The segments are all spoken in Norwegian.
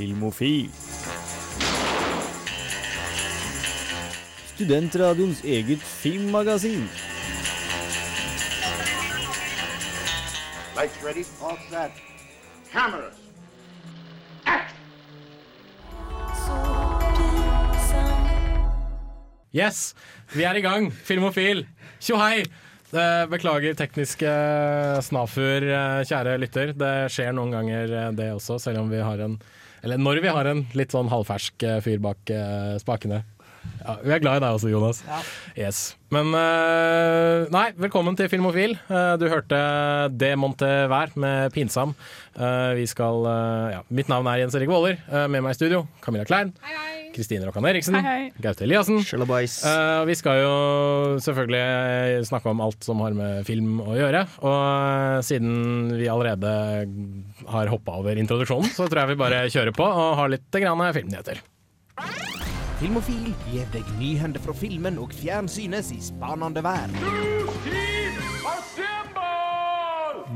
Filmofil. Studentradioens eget filmmagasin. Lights ready, all set. Cameras. Act! Yes, vi er i gang. Filmofil. Tjohei! Eh, Beklager tekniske snafuer, eh, kjære lytter. Det skjer noen ganger eh, det også, selv om vi har en Eller når vi har en litt sånn halvfersk eh, fyr bak eh, spakene. Ja, vi er glad i deg også, Jonas. Yes. Men eh, nei, velkommen til Filmofil. Eh, du hørte Det Monte Vær med Pinsam. Eh, vi skal ja. Mitt navn er Jens Erik Våler. Med meg i studio Camilla Klein. Kristine Rokkan Eriksen. Gaute Eliassen. Eh, vi skal jo selvfølgelig snakke om alt som har med film å gjøre. Og eh, siden vi allerede har hoppa over introduksjonen, så tror jeg vi bare kjører på og har litt grann filmnyheter. Filmofil gir deg nyhender fra filmen og fjernsynets i spanende verden.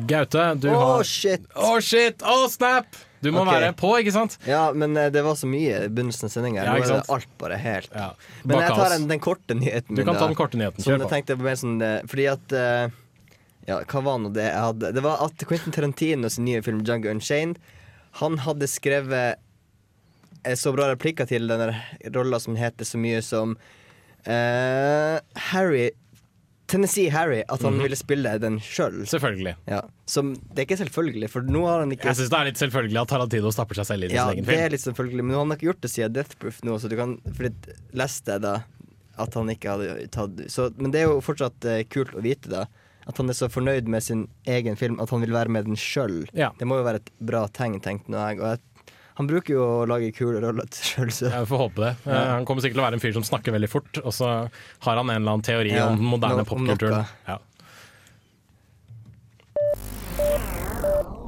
Gaute, du Å, har shit! Å, shit! Å, snap! Du må okay. være på, ikke sant? Ja, men eh, det var så mye i begynnelsen av sendinga. Ja, Nå er alt bare helt Ja. Men jeg tar den, den korte nyheten Du kan ta den korte nyheten. Som jeg på. tenkte mer sånn eh, Fordi at eh, Ja, hva var nå det jeg hadde? Det var at Quentin Tarantino sin nye film Jungle Unchained Han hadde skrevet så bra replikker til denne rolla som heter så mye som uh, Harry Tennessee Harry. At han Mhm. ville spille den sjøl. Selvfølgelig. Ja. Som Det er ikke selvfølgelig, for nå har han ikke Jeg syns det er litt selvfølgelig at Tarantino stapper seg selv inn i ja, sin egen film. det er litt selvfølgelig, men han har ikke gjort det siden Death Proof nå, så du kan Fordi leste jeg da at han ikke hadde tatt så, Men det er jo fortsatt eh, kult å vite, da. At han er så fornøyd med sin egen film at han vil være med den sjøl. Ja. Det må jo være et bra tegn, tenkte nå jeg. Og jeg han bruker jo å lage kule roller sjøl, så Jeg får håpe det. Ja. Han kommer sikkert til å være en fyr som snakker veldig fort, og så har han en eller annen teori Ja, om den moderne no- popkulturen. Ja.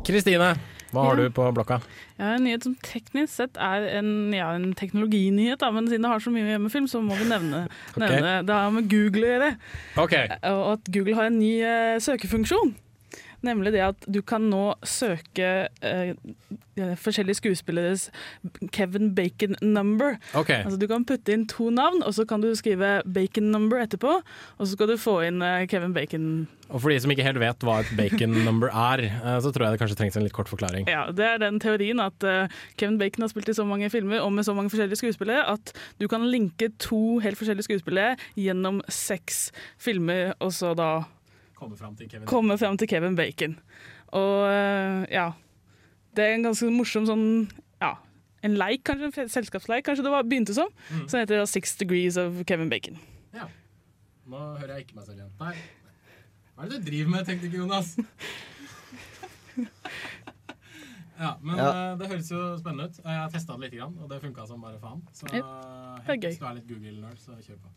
Kristine, hva har Ja. du på blokka? Ja, en nyhet som teknisk sett er en, ja, en teknologinyhet, da, men siden det har så mye med film, så må vi nevne, nevne det har med Google å gjøre. Okay. Og at Google har en ny uh, søkefunksjon. Nemlig det at du kan nå søke eh, forskjellige skuespilleres Kevin Bacon number. Okay. Altså Du kan putte inn to navn, og så kan du skrive Bacon number etterpå. Og så skal du få inn eh, Kevin Bacon. Og for de som ikke helt vet hva et bacon number er, eh, så tror jeg det kanskje trengs en litt kort forklaring. Ja, Det er den teorien at eh, Kevin Bacon har spilt i så mange filmer og med så mange forskjellige skuespillere at du kan linke to helt forskjellige skuespillere gjennom seks filmer, og så da Komme fram til Kevin. komme fram til Kevin Bacon. Og eh, ja Det er en ganske morsom sånn ja, en leik, kanskje, en selskapsleik, kanskje det var, begynte som. Mm. Som heter da Six Degrees of Kevin Bacon. Ja. Nå hører jeg ikke meg selv igjen. Nei. Hva er det du driver med, tenkte ikke Jonas. Ja, men Ja. eh, det høres jo spennende ut. Jeg har testa det litt, grann, og det funka som bare faen. Så Ja, eh, det er hvis du er litt Google-nerd, så kjør på.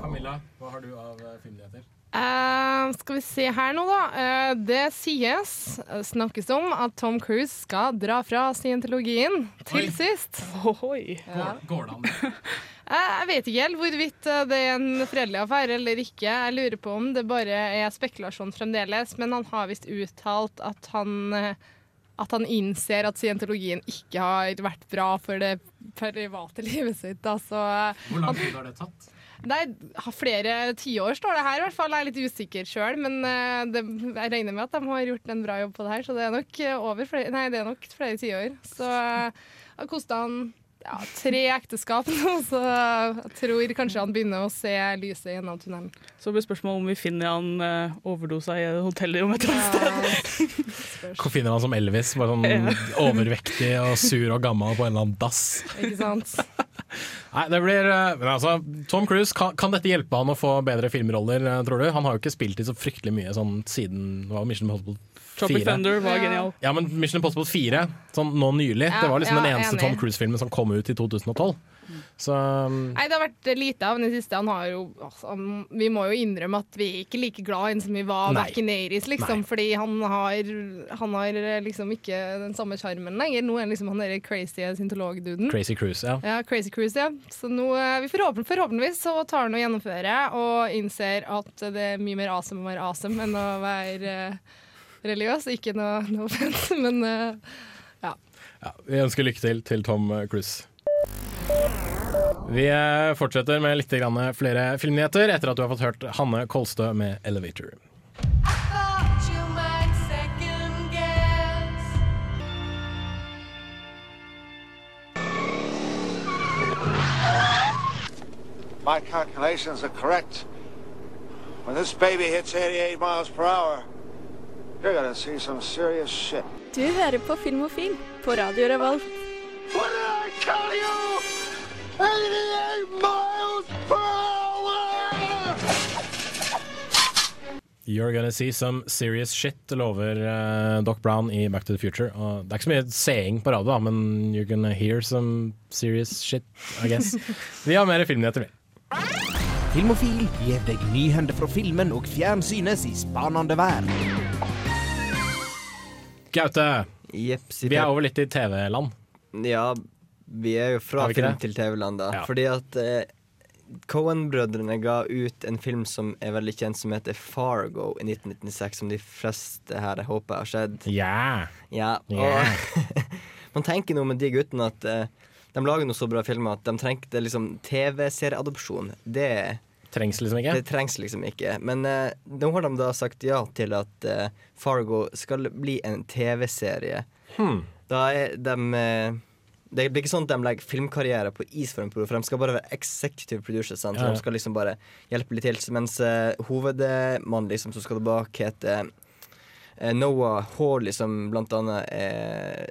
Camilla, hva har du av eh, filmnyheter? Uh, skal vi se her nå, da. Uh, det sies, snakkes om, at Tom Cruise skal dra fra scientologien til Oi. sist. Oi. Ja. Går, går det an? uh, jeg vet ikke helt hvorvidt det er en fredelig affære eller ikke. Jeg lurer på om det bare er spekulasjon fremdeles, men han har visst uttalt at han at han innser at scientologien ikke har vært bra for det private livet sitt. Altså, Hvor lang tid har det tatt? Nei, har flere tiår står det her i hvert fall. Jeg er litt usikker sjøl, men eh, det, jeg regner med at de har gjort en bra jobb på det her. Så det er nok eh, over flere, nei, det er nok flere tiår. Så det har kosta han ja, tre ekteskap nå, så jeg tror kanskje han begynner å se lyset gjennom tunnelen. Så blir spørsmålet om vi finner han uh, overdosa i hotellet om et eller annet sted. Hvor finner han som Elvis? Bare sånn overvektig og sur og gammel på en eller annen dass. Ikke sant? Nei, det blir eh, Men altså, Tom Cruise, kan, kan dette hjelpe han å få bedre filmroller, eh, tror du? Han har jo ikke spilt i så fryktelig mye sånn siden hva var Mission Impossible Tropic 4. Thunder var Ja. genial. Ja, men Mission Impossible 4, sånn nå nylig, Ja, det var liksom ja, den eneste enig. Tom Cruise-filmen som kom ut i 2012. Så um, Nei, det har vært lite av den i det siste. Han har jo, altså, vi må jo innrømme at vi er ikke like glad i ham som vi var Nei. back in the 80s, liksom. Nei. Fordi han har, han har liksom ikke den samme sjarmen lenger. Nå er han liksom han derre crazy scientolog-duden. Crazy Cruise, ja. Ja, Crazy Cruise, ja. Så nå, eh, vi forhåpent, forhåpentligvis så tar han og gjennomfører og innser at det er mye mer awesome å være awesome enn å være eh, religiøs. Ikke noe, noe offense, men uh, Ja, vi ønsker lykke til til Tom Cruise. Vi eh, fortsetter med litt grann flere filmnyheter etter at du har fått hørt Hanne Kolstø med 'Elevator'. My calculations are correct. When this baby hits 88 miles per hour, you're gonna see some serious shit. Du hører på Filmofil på Radio Revolt. What did I tell you? 88 miles per hour! You're gonna see some serious shit, lover uh, Doc Brown i Back to the Future. Og det er ikke så mye seing på radio, da, men you're gonna hear some serious shit, I guess. Vi har mer filmnyheter, vi. Filmofil gir deg nyhender fra filmen og fjernsynets i spanende verden. Gaute, Jeps. vi er over litt i TV-land. Ja, vi er jo fra Er film det? til TV-land, da. Ja. Fordi at eh, Cohen-brødrene ga ut en film som er veldig kjent, som heter Fargo i 1996, som de fleste her jeg håper har skjedd. Ja. Ja, Yeah. Man tenker noe med de guttene at eh, de lager noe så bra filmer at de trengte liksom TV-serieadopsjon. Det, Trengs liksom ikke. det trengs liksom ikke. Men eh, nå har de da sagt ja til at eh, Fargo skal bli en TV-serie. Hmm. Da er de eh, Det blir ikke sånn at de legger filmkarriere på is for en pro, for de skal bare være executive producers. Ja, ja. De skal liksom bare hjelpe litt til. Mens uh, hovedmannen liksom, som skal tilbake, heter eh, Noah Hawley, som blant annet er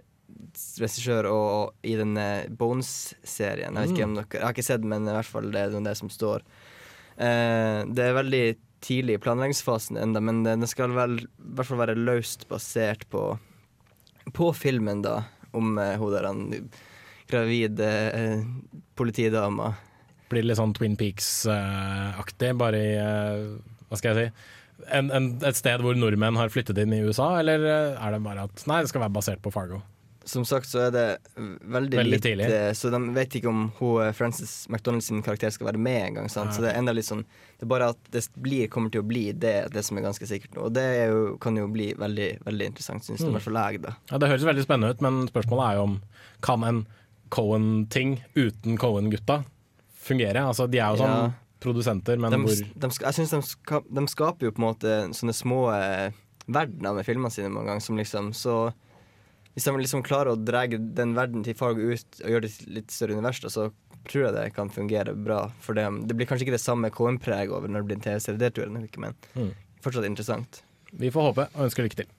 regissør og, og i den eh, Bones-serien. Jeg dere Jeg har ikke sett den, men i hvert fall det er det som står. Eh, det er veldig tidlig i planleggingsfasen ennå, men det, skal vel i hvert fall være løst basert på På filmen, da, om eh, hun der gravide eh, politidama. Blir det litt sånn Twin Peaks-aktig, bare i eh, Hva skal jeg si? En, en, et sted hvor nordmenn har flyttet inn i USA, eller eh, er det bare at Nei, det skal være basert på Fargo. Som sagt så er det veldig, Veldig tidlig. eh, Så de vet ikke om hun, eh, Frances McDonalds sin karakter skal være med engang. Ja. Så det er enda litt sånn Det er bare at det blir, kommer til å bli det, det som er ganske sikkert nå. Og det jo, kan jo bli veldig veldig interessant, syns Mm. i hvert fall jeg, da. Ja, Det høres veldig spennende ut, men spørsmålet er jo om kan en Cohen-ting uten Cohen-gutta fungere? Altså, De er jo sånn Ja. produsenter, men De, hvor de, jeg synes de, ska, de skaper jo på en måte sånne små eh, verdener med filmene sine mange ganger, som liksom så Hvis de liksom klarer å dra den verden til Fargo ut og gjøre det til litt større univers, så tror jeg det kan fungere bra for dem. Det blir kanskje ikke det samme KM-preget over når det blir en TV-serie, det tror jeg nok ikke, men Mm. fortsatt interessant. Vi får håpe, og ønsker lykke til.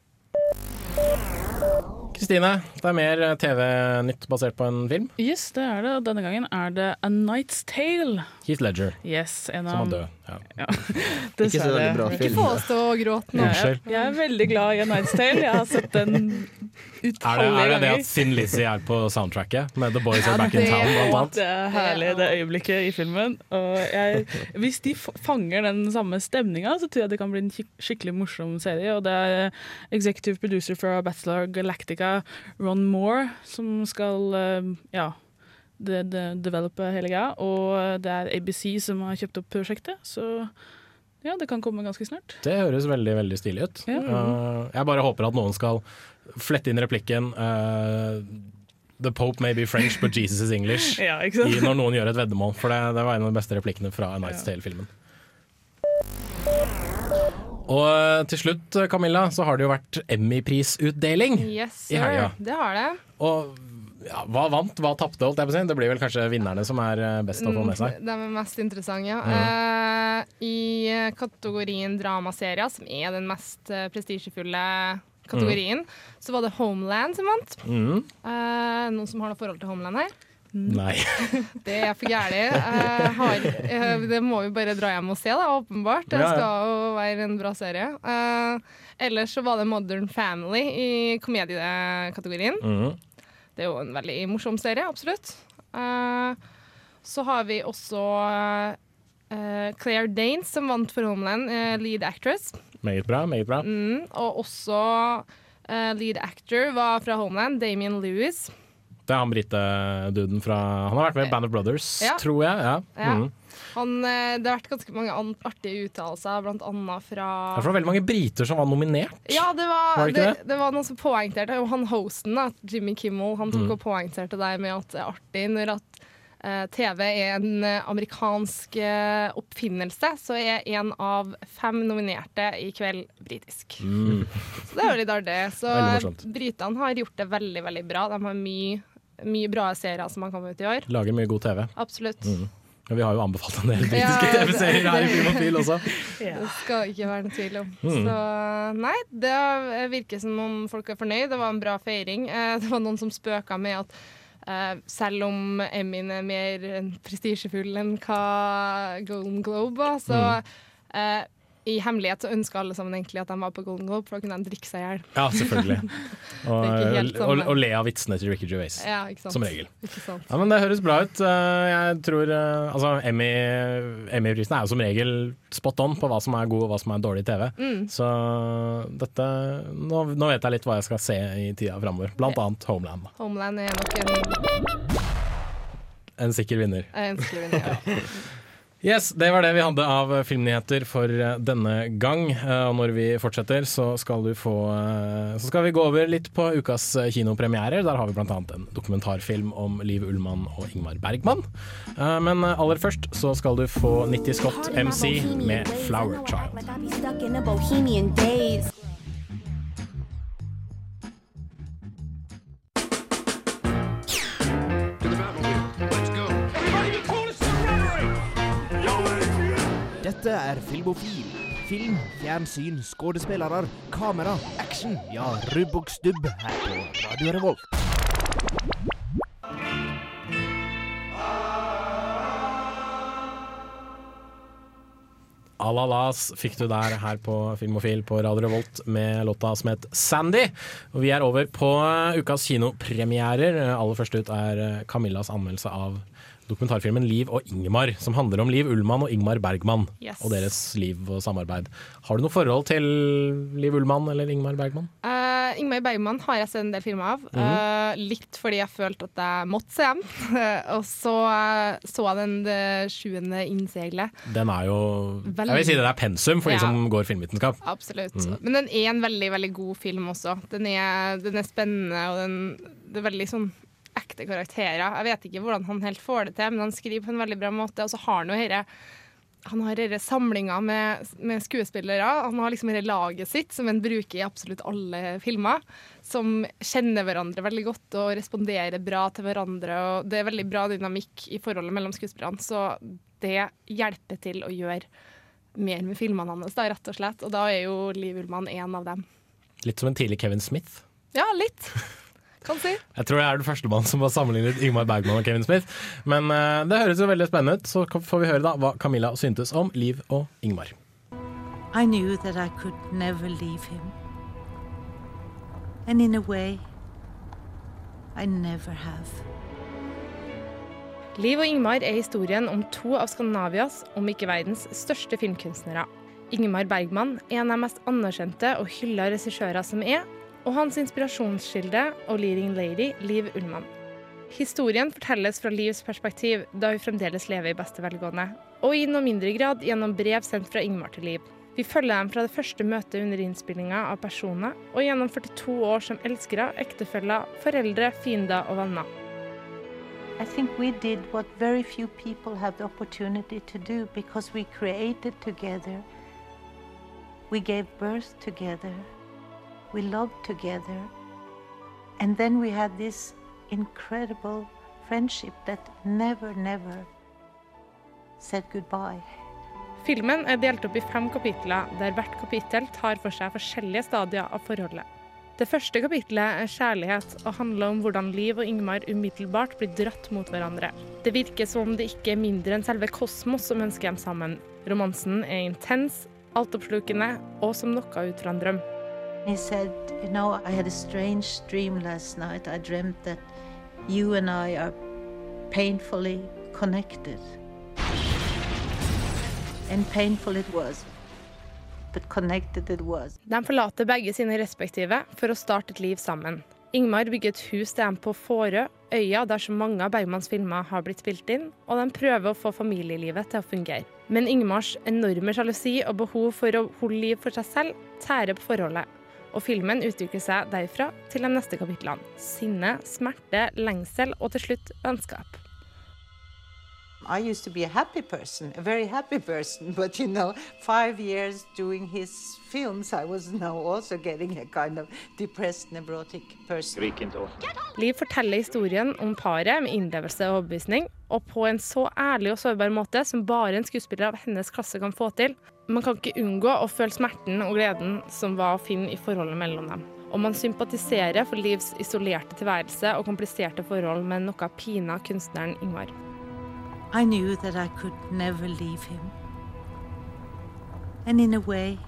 Kristine, det er mer TV-nytt basert på en film. Yes, det er det. Denne gangen er det A Night's Tale. Heath Ledger, Yes, en som av var død. Ja. Ikke så veldig bra film. Ikke få oss til å gråte nå. Jeg, jeg er veldig glad i A Night's Tale. Jeg har sett den Er, det, utallige er det det at Sin Lizzie er på soundtracket med The Boys Are Back in Town, blant annet? Det er herlig, det øyeblikket i filmen. Og jeg, hvis de fanger den samme stemninga, så tror jeg det kan bli en skikkelig morsom serie. Og det er executive producer fra Bachelor Galactica, Ron Moore, som skal eh, ja, de, de, develope hele greia. Og det er ABC som har kjøpt opp prosjektet, så ja, det kan komme ganske snart. Det høres veldig veldig stilig ut. Ja. Uh, jeg bare håper at noen skal flette inn replikken uh, The Pope may be French, but Jesus is English. Ja, ikke I når noen gjør et veddemål, for det, det var en av de beste replikkene fra A Night's Tale-filmen. Og uh, til slutt, Camilla, så har det jo vært Emmy-prisutdeling. Yes, I helga. Det har det. Og ja, hva vant, hva tapte, holdt jeg på å si? Det blir vel kanskje vinnerne som er uh, best å få med seg. Mm, De er mest interessante, ja. Mm. Uh, I eh, kategorien dramaserier, som er den mest eh, prestisjefulle kategorien, så var det Homeland som vant. Mm. Uh, noen som har noe forhold til Homeland her? Nei. Det er for. Eh, eh, det må vi bare dra hjem og se, da, åpenbart. Det skal jo være en bra serie. Uh, ellers så var det Modern Family i komediekategorien. Mm. Det er jo en veldig morsom serie, absolutt. Uh, så har vi også uh, Claire Danes, som vant for Homeland, uh, lead actress. Meget bra, meget bra. Mm, og også eh, lead actor var fra Homeland, Damien Lewis. Det er han brite-duden fra Han har vært med i Band of Brothers, Ja. tror jeg. Ja. Ja. Han, eh, det har vært ganske mange artige uttalelser, blant annet fra Det var veldig mange briter som var nominert. Ja, det var, Var det det, det, var noen som poengterte og Han hosten, da, Jimmy Kimmel, han tok Mm. og poengterte deg med at det er artig når at uh, TV er en eh, amerikansk uh, oppfinnelse, så er en av fem nominerte i kveld britisk. Mm. Så det er jo litt artig. Så britene har gjort det veldig, veldig bra. De har mye, mye bra serier som har kommet ut i år. Lager mye god TV. Absolutt. Mm. Og vi har jo anbefalt en del britiske Ja, TV-serier her i Filmofil også. Det skal ikke være noe tvil om. Mm. Så nei, det virker som om folk er fornøyd. Det var en bra feiring. Eh, Det var noen som spøka med at Uh, selv om Emmyen er mer prestisjefull enn hva Golden Globe var, så Mm. eh, i hemmelighet så ønska alle sammen egentlig at de var på Golden Globe, for da kunne de drikke seg i hjel. Ja, selvfølgelig. Og, ikke helt og, og le av vitsene til Ricky Gervais. Ja, ikke sant? Som regel. Ja, men Det høres bra ut. Eh, Jeg tror eh, Altså, Emmy- Emmy-prisen er jo som regel spot on på hva som er god og hva som er dårlig TV. Mm. Så dette nå, nå vet jeg litt hva jeg skal se i tida framover. Blant annet Homeland. Homeland er nok en, En sikker vinner. en sikker vinner. Ja. Yes, Det var det vi hadde av filmnyheter for eh, denne gang. Eh, Og når vi fortsetter, så skal du få eh, Så skal vi gå over litt på ukas eh, kinopremierer. Der har vi bl.a. en dokumentarfilm om Liv Ullmann og Ingmar Bergman. Eh, Men eh, aller først så skal du få Nitty Scott MC med 'Flower Child'. Dette er Filmofil. Film, fjernsyn, skuespillere, kamera, action. Ja, rubb og stubb her på Radio Revolt. Alalas fikk du der her på Filmofil på Radio Revolt med låta som het Sandy. Og vi er over på ukas kinopremierer. Aller først ut er Camillas anmeldelse av dokumentarfilmen Liv og Ingmar, som handler om Liv Ullmann og Ingmar Bergman Yes. og deres liv og samarbeid. Har du noe forhold til Liv Ullmann eller Ingmar Bergman? Uh, Ingmar Bergman har jeg sett en del filmer av. Eh, litt fordi jeg følte at jeg måtte se dem. og så eh, så jeg den det sjuende innseilet. Den er jo Veldig- Jeg vil si det er pensum for Ja. de som går filmvitenskap. Absolutt. Mhm. Men den er en veldig veldig god film også. Den er, den er spennende, og den, det er veldig sånn ekte karakterer. Jeg vet ikke hvordan han helt får det til, men han skriver på en veldig bra måte. Og så har han jo herre han har denne samlinga med, med skuespillere. Han har liksom dette laget sitt som han bruker i absolutt alle filmer. Som kjenner hverandre veldig godt og responderer bra til hverandre. Og det er veldig bra dynamikk i forholdet mellom skuespillerne, så det hjelper til å gjøre mer med filmene hans, da, rett og slett. Og da er jo Liv Ullmann en av dem. Litt som en tidlig Kevin Smith. Ja, litt. Kan si. Jeg tror jeg er den første mann som har sammenlignet Ingmar Bergman og Kevin Smith. Men uh, det høres jo veldig spennende ut, så får vi høre da hva Camilla syntes om Liv og Ingmar. I knew that I could never leave him. And in a way, I never have. Liv og Ingmar er historien om to av Skandinavias, om ikke verdens, største filmkunstnere. Ingmar Bergman er en av de mest anerkjente og hylla regissører som er, og hans inspirasjonskilde og leading lady, Liv Ullmann. Historien fortelles fra Livs perspektiv, da hun fremdeles lever i beste velgående, og i noe mindre grad gjennom brev sendt fra Ingmar til Liv. Vi følger dem fra det første møtet under innspillinga av personer, og gjennom 42 år som elskere, ektefeller, foreldre, fiender og venner. I think we did what very few people have the opportunity to do because we created together. We gave birth together. We loved together. And then we had this incredible friendship that never, never said goodbye. Filmen er delt opp i fem kapitler, der hvert kapittel tar for seg forskjellige stadier av forholdet. Det første kapitlet er kjærlighet og handler om hvordan Liv og Ingmar umiddelbart blir dratt mot hverandre. Det virker som om det ikke er mindre enn selve kosmos som ønsker dem sammen. Romansen er intens, altoppslukende og som noe ut fra en drøm. He said, You know, I had a strange dream last night. I dreamt that you and I are painfully connected. And painful it was, but connected it was. De forlater begge sine respektive for å starte et liv sammen. Ingmar bygger et hus til dem på Fårø, øya der så mange av Bergmans filmer har blitt spilt inn, og de prøver å få familielivet til å fungere. Men Ingmars enorme sjalusi og behov for å holde liv for seg selv tærer på forholdet. Og filmen utvikler seg derfra til de neste kapitlene. Sinne, smerte, lengsel og til slutt vennskap. I used to be a happy person, a very happy person, but you know, five years doing his films, I was now also getting a kind of depressed, neurotic person. Liv forteller historien om paret med innlevelse og overbevisning, og på en så ærlig og sårbar måte som bare en skuespiller av hennes klasse kan få til. Man kan ikke unngå å føle smerten og gleden som var å finne i forholdet mellom dem. Og man sympatiserer for Livs isolerte tilværelse og kompliserte forhold med noe pina kunstneren Ingvar. I knew that I could never leave him. And in a way,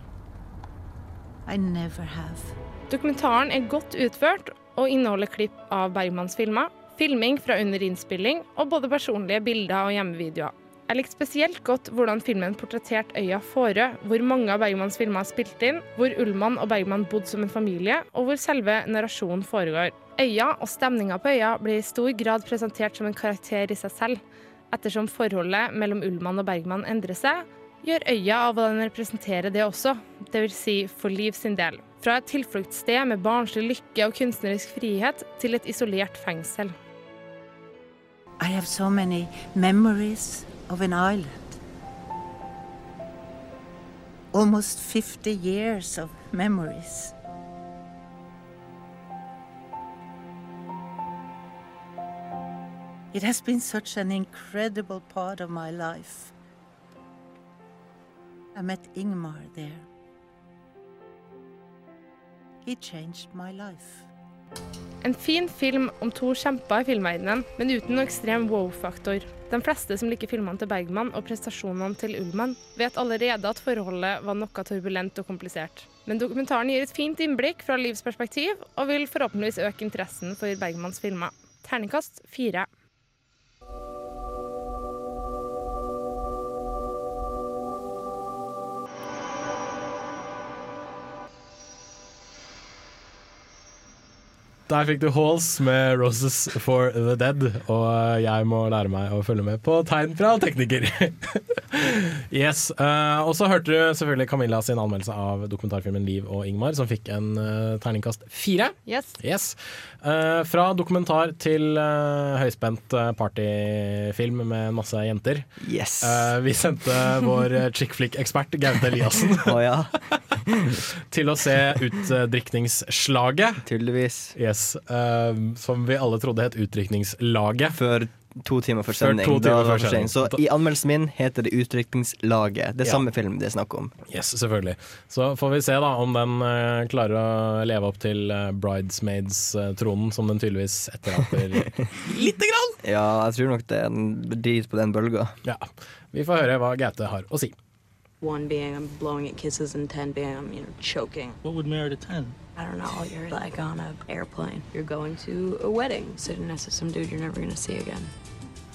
I never have. Dokumentaren er godt utført og inneholder klipp av Bergmans filmer, filming fra under innspilling og både personlige bilder og hjemmevideoer. Jeg likte spesielt godt hvordan filmen portretterte øya Fårö, hvor mange av Bergmans filmer er spilt inn, hvor Ullmann og Bergman bodde som en familie, og hvor selve narrasjonen foregår. Øya og stemninga på øya blir i stor grad presentert som en karakter i seg selv. Ettersom forholdet mellom Ullmann og Bergman endrer seg, gjør øya av hva den representerer det også, dvs. Si for Liv sin del. Fra et tilfluktssted med barnslig lykke og kunstnerisk frihet til et isolert fengsel. I have so many memories of an island. Almost 50 years of memories. It has been such an incredible part of my life. I met Ingmar there. He changed my life. En fin film om to kjemper i filmverdenen, men uten noe ekstrem wow-faktor. De fleste som liker filmene til Bergman og prestasjonene til Ullmann, vet allerede at forholdet var noe turbulent og komplisert. Men dokumentaren gir et fint innblikk fra livsperspektiv, og vil forhåpentligvis øke interessen for Bergmans filmer. Terningkast fire. Der fikk du Halls med 'Roses for the Dead', og jeg må lære meg å følge med på tegn fra tekniker. yes, uh, Og så hørte du selvfølgelig Camilla sin anmeldelse av dokumentarfilmen 'Liv og Ingmar', som fikk en uh, terningkast fire. Yes. Yes. Uh, fra dokumentar til høyspent partyfilm med masse jenter. Yes. Vi sendte vår chick flick-ekspert Gaute Eliassen oh, ja, til å se Utdrikningsslaget. tydeligvis. Yes, uh, som vi alle trodde het Utdrikningslaget. Før to timer før sending. to timer før sent. Så i anmeldelsen min heter det Utdrikningslaget. Det er Ja. samme film det er snakk om. Yes, selvfølgelig. Så får vi se da om den uh, klarer å leve opp til uh, bridesmaids-tronen, som den tydeligvis etteraper lite grann. Ja, jeg tror nok det er en drit på den bølga. Ja, vi får høre hva Gaute har å si. One being I'm blowing at kisses, and ten being I'm, you know, choking. What would merit a ten? I don't know. You're like on an airplane. You're going to a wedding, sitting next to some dude you're never gonna see again.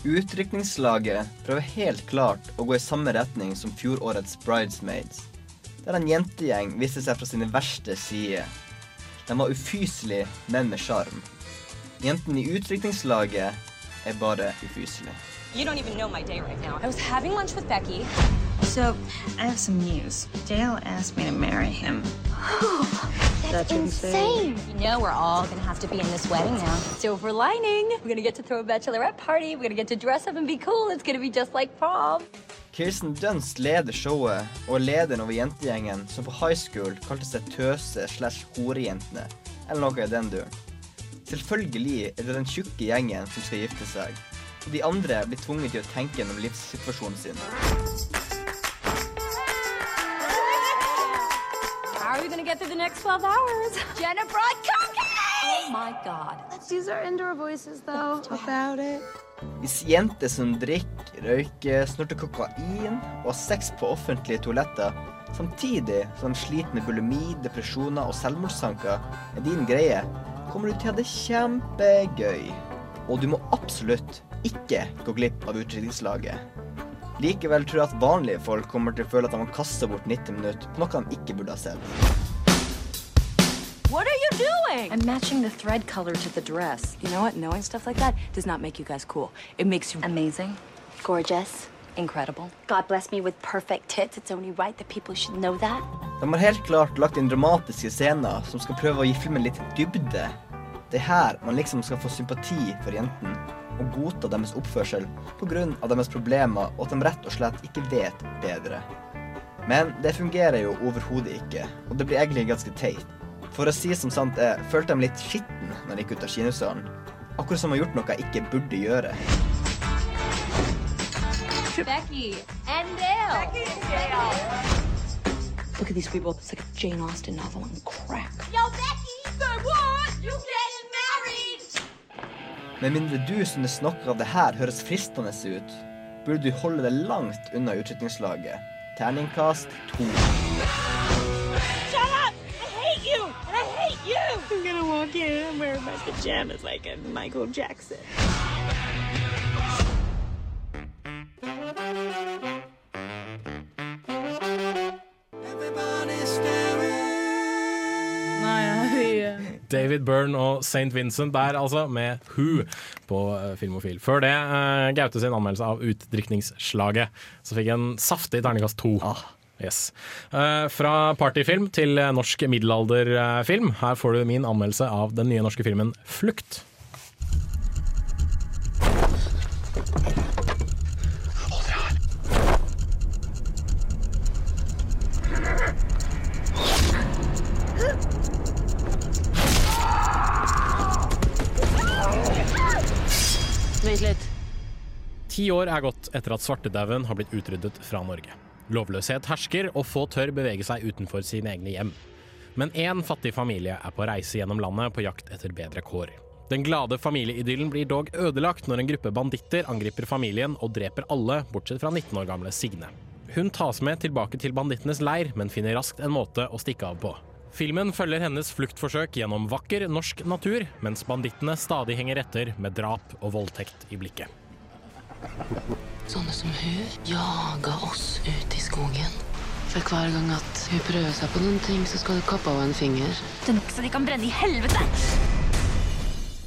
Utrykningslaget prøver helt klart å gå i samme retning som fjorårets Bridesmaids, der en jentegjeng viste seg fra sine verste sider. De var ufyselige, men med sjarm. Jentene i utrykningslaget er bare ufyselige. You don't even know my day right now. I was having lunch with Becky. So, I have some news. Dale asked me to marry him. That's insane. You know we're all gonna have to be in this wedding now. Silver lining. We're gonna get to throw a bachelorette party. We're gonna get to dress up and be cool. It's gonna be just like prom. Kirsten Dunst leder showet og er lederen over jentegjengen som på high school kalte seg tøse slash horejentene, eller noe i den duren. Selvfølgelig er det den tjukke gjengen som skal gifte seg, og de andre blir tvunget til å tenke gjennom livssituasjonen sin. Are we to get through the next 12 hours? Jenna brought cocaine! Oh my god. Let's use our indoor voices, though, about it. Hvis jenter som drikker, røyker, snorter kokain og har sex på offentlige toaletter, samtidig som de sliter med bulimi, depresjoner og selvmordstanker, er din greie, kommer du til å ha det kjempegøy. Og du må absolutt ikke gå glipp av utdrikningslaget. Likevel tror jeg at vanlige folk kommer til å føle at de må kaste bort 90 minutter på noe de ikke burde ha sett. What are you doing? I'm matching the thread color to the dress. You know what? Knowing stuff like that does not make you guys cool. It makes you Amazing, gorgeous, incredible. God bless me with perfect tits. It's only right that people should know that. De har helt klart lagt inn dramatiske scener som skal prøve å gi filmen litt dybde. Det er her man liksom skal få sympati for jentene og godta deres oppførsel pga. deres problemer og at de rett og slett ikke vet bedre. Men det fungerer jo overhodet ikke, og det blir egentlig ganske teit. For å si som sant er, følte jeg meg litt skitten når jeg gikk ut av kinosalen. Akkurat som å ha gjort noe jeg ikke burde gjøre. Becky and Dale. Becky and Dale. Look at these people. It's like a Jane Austen novel on crack. Yo, Becky! Say what? You? Med mindre du synes snakker av det her høres fristende ut, burde du holde deg langt unna utskipningslaget. Terningkast to. Shut up! I David Byrne og St. Vincent der, altså, med Who på eh, Filmofil. Før det, uh, Gaute sin anmeldelse av Utdrikningsslaget. Så fikk jeg en saftig terningkast to. Yes. Uh, fra partyfilm til norsk middelalderfilm. Her får du min anmeldelse av den nye norske filmen Flukt. Ti år er gått etter at svartedauden har blitt utryddet fra Norge. Lovløshet hersker, og få tør bevege seg utenfor sine egne hjem. Men én fattig familie er på reise gjennom landet på jakt etter bedre kår. Den glade familieidyllen blir dog ødelagt når en gruppe banditter angriper familien og dreper alle, bortsett fra 19 år gamle Signe. Hun tas med tilbake til bandittenes leir, men finner raskt en måte å stikke av på. Filmen følger hennes fluktforsøk gjennom vakker norsk natur, mens bandittene stadig henger etter med drap og voldtekt i blikket. Sånne som hun jager oss ut i skogen. For hver gang at hun prøver seg på noen ting, så skal du kappe av en finger. Det er nok så de kan brenne i helvete!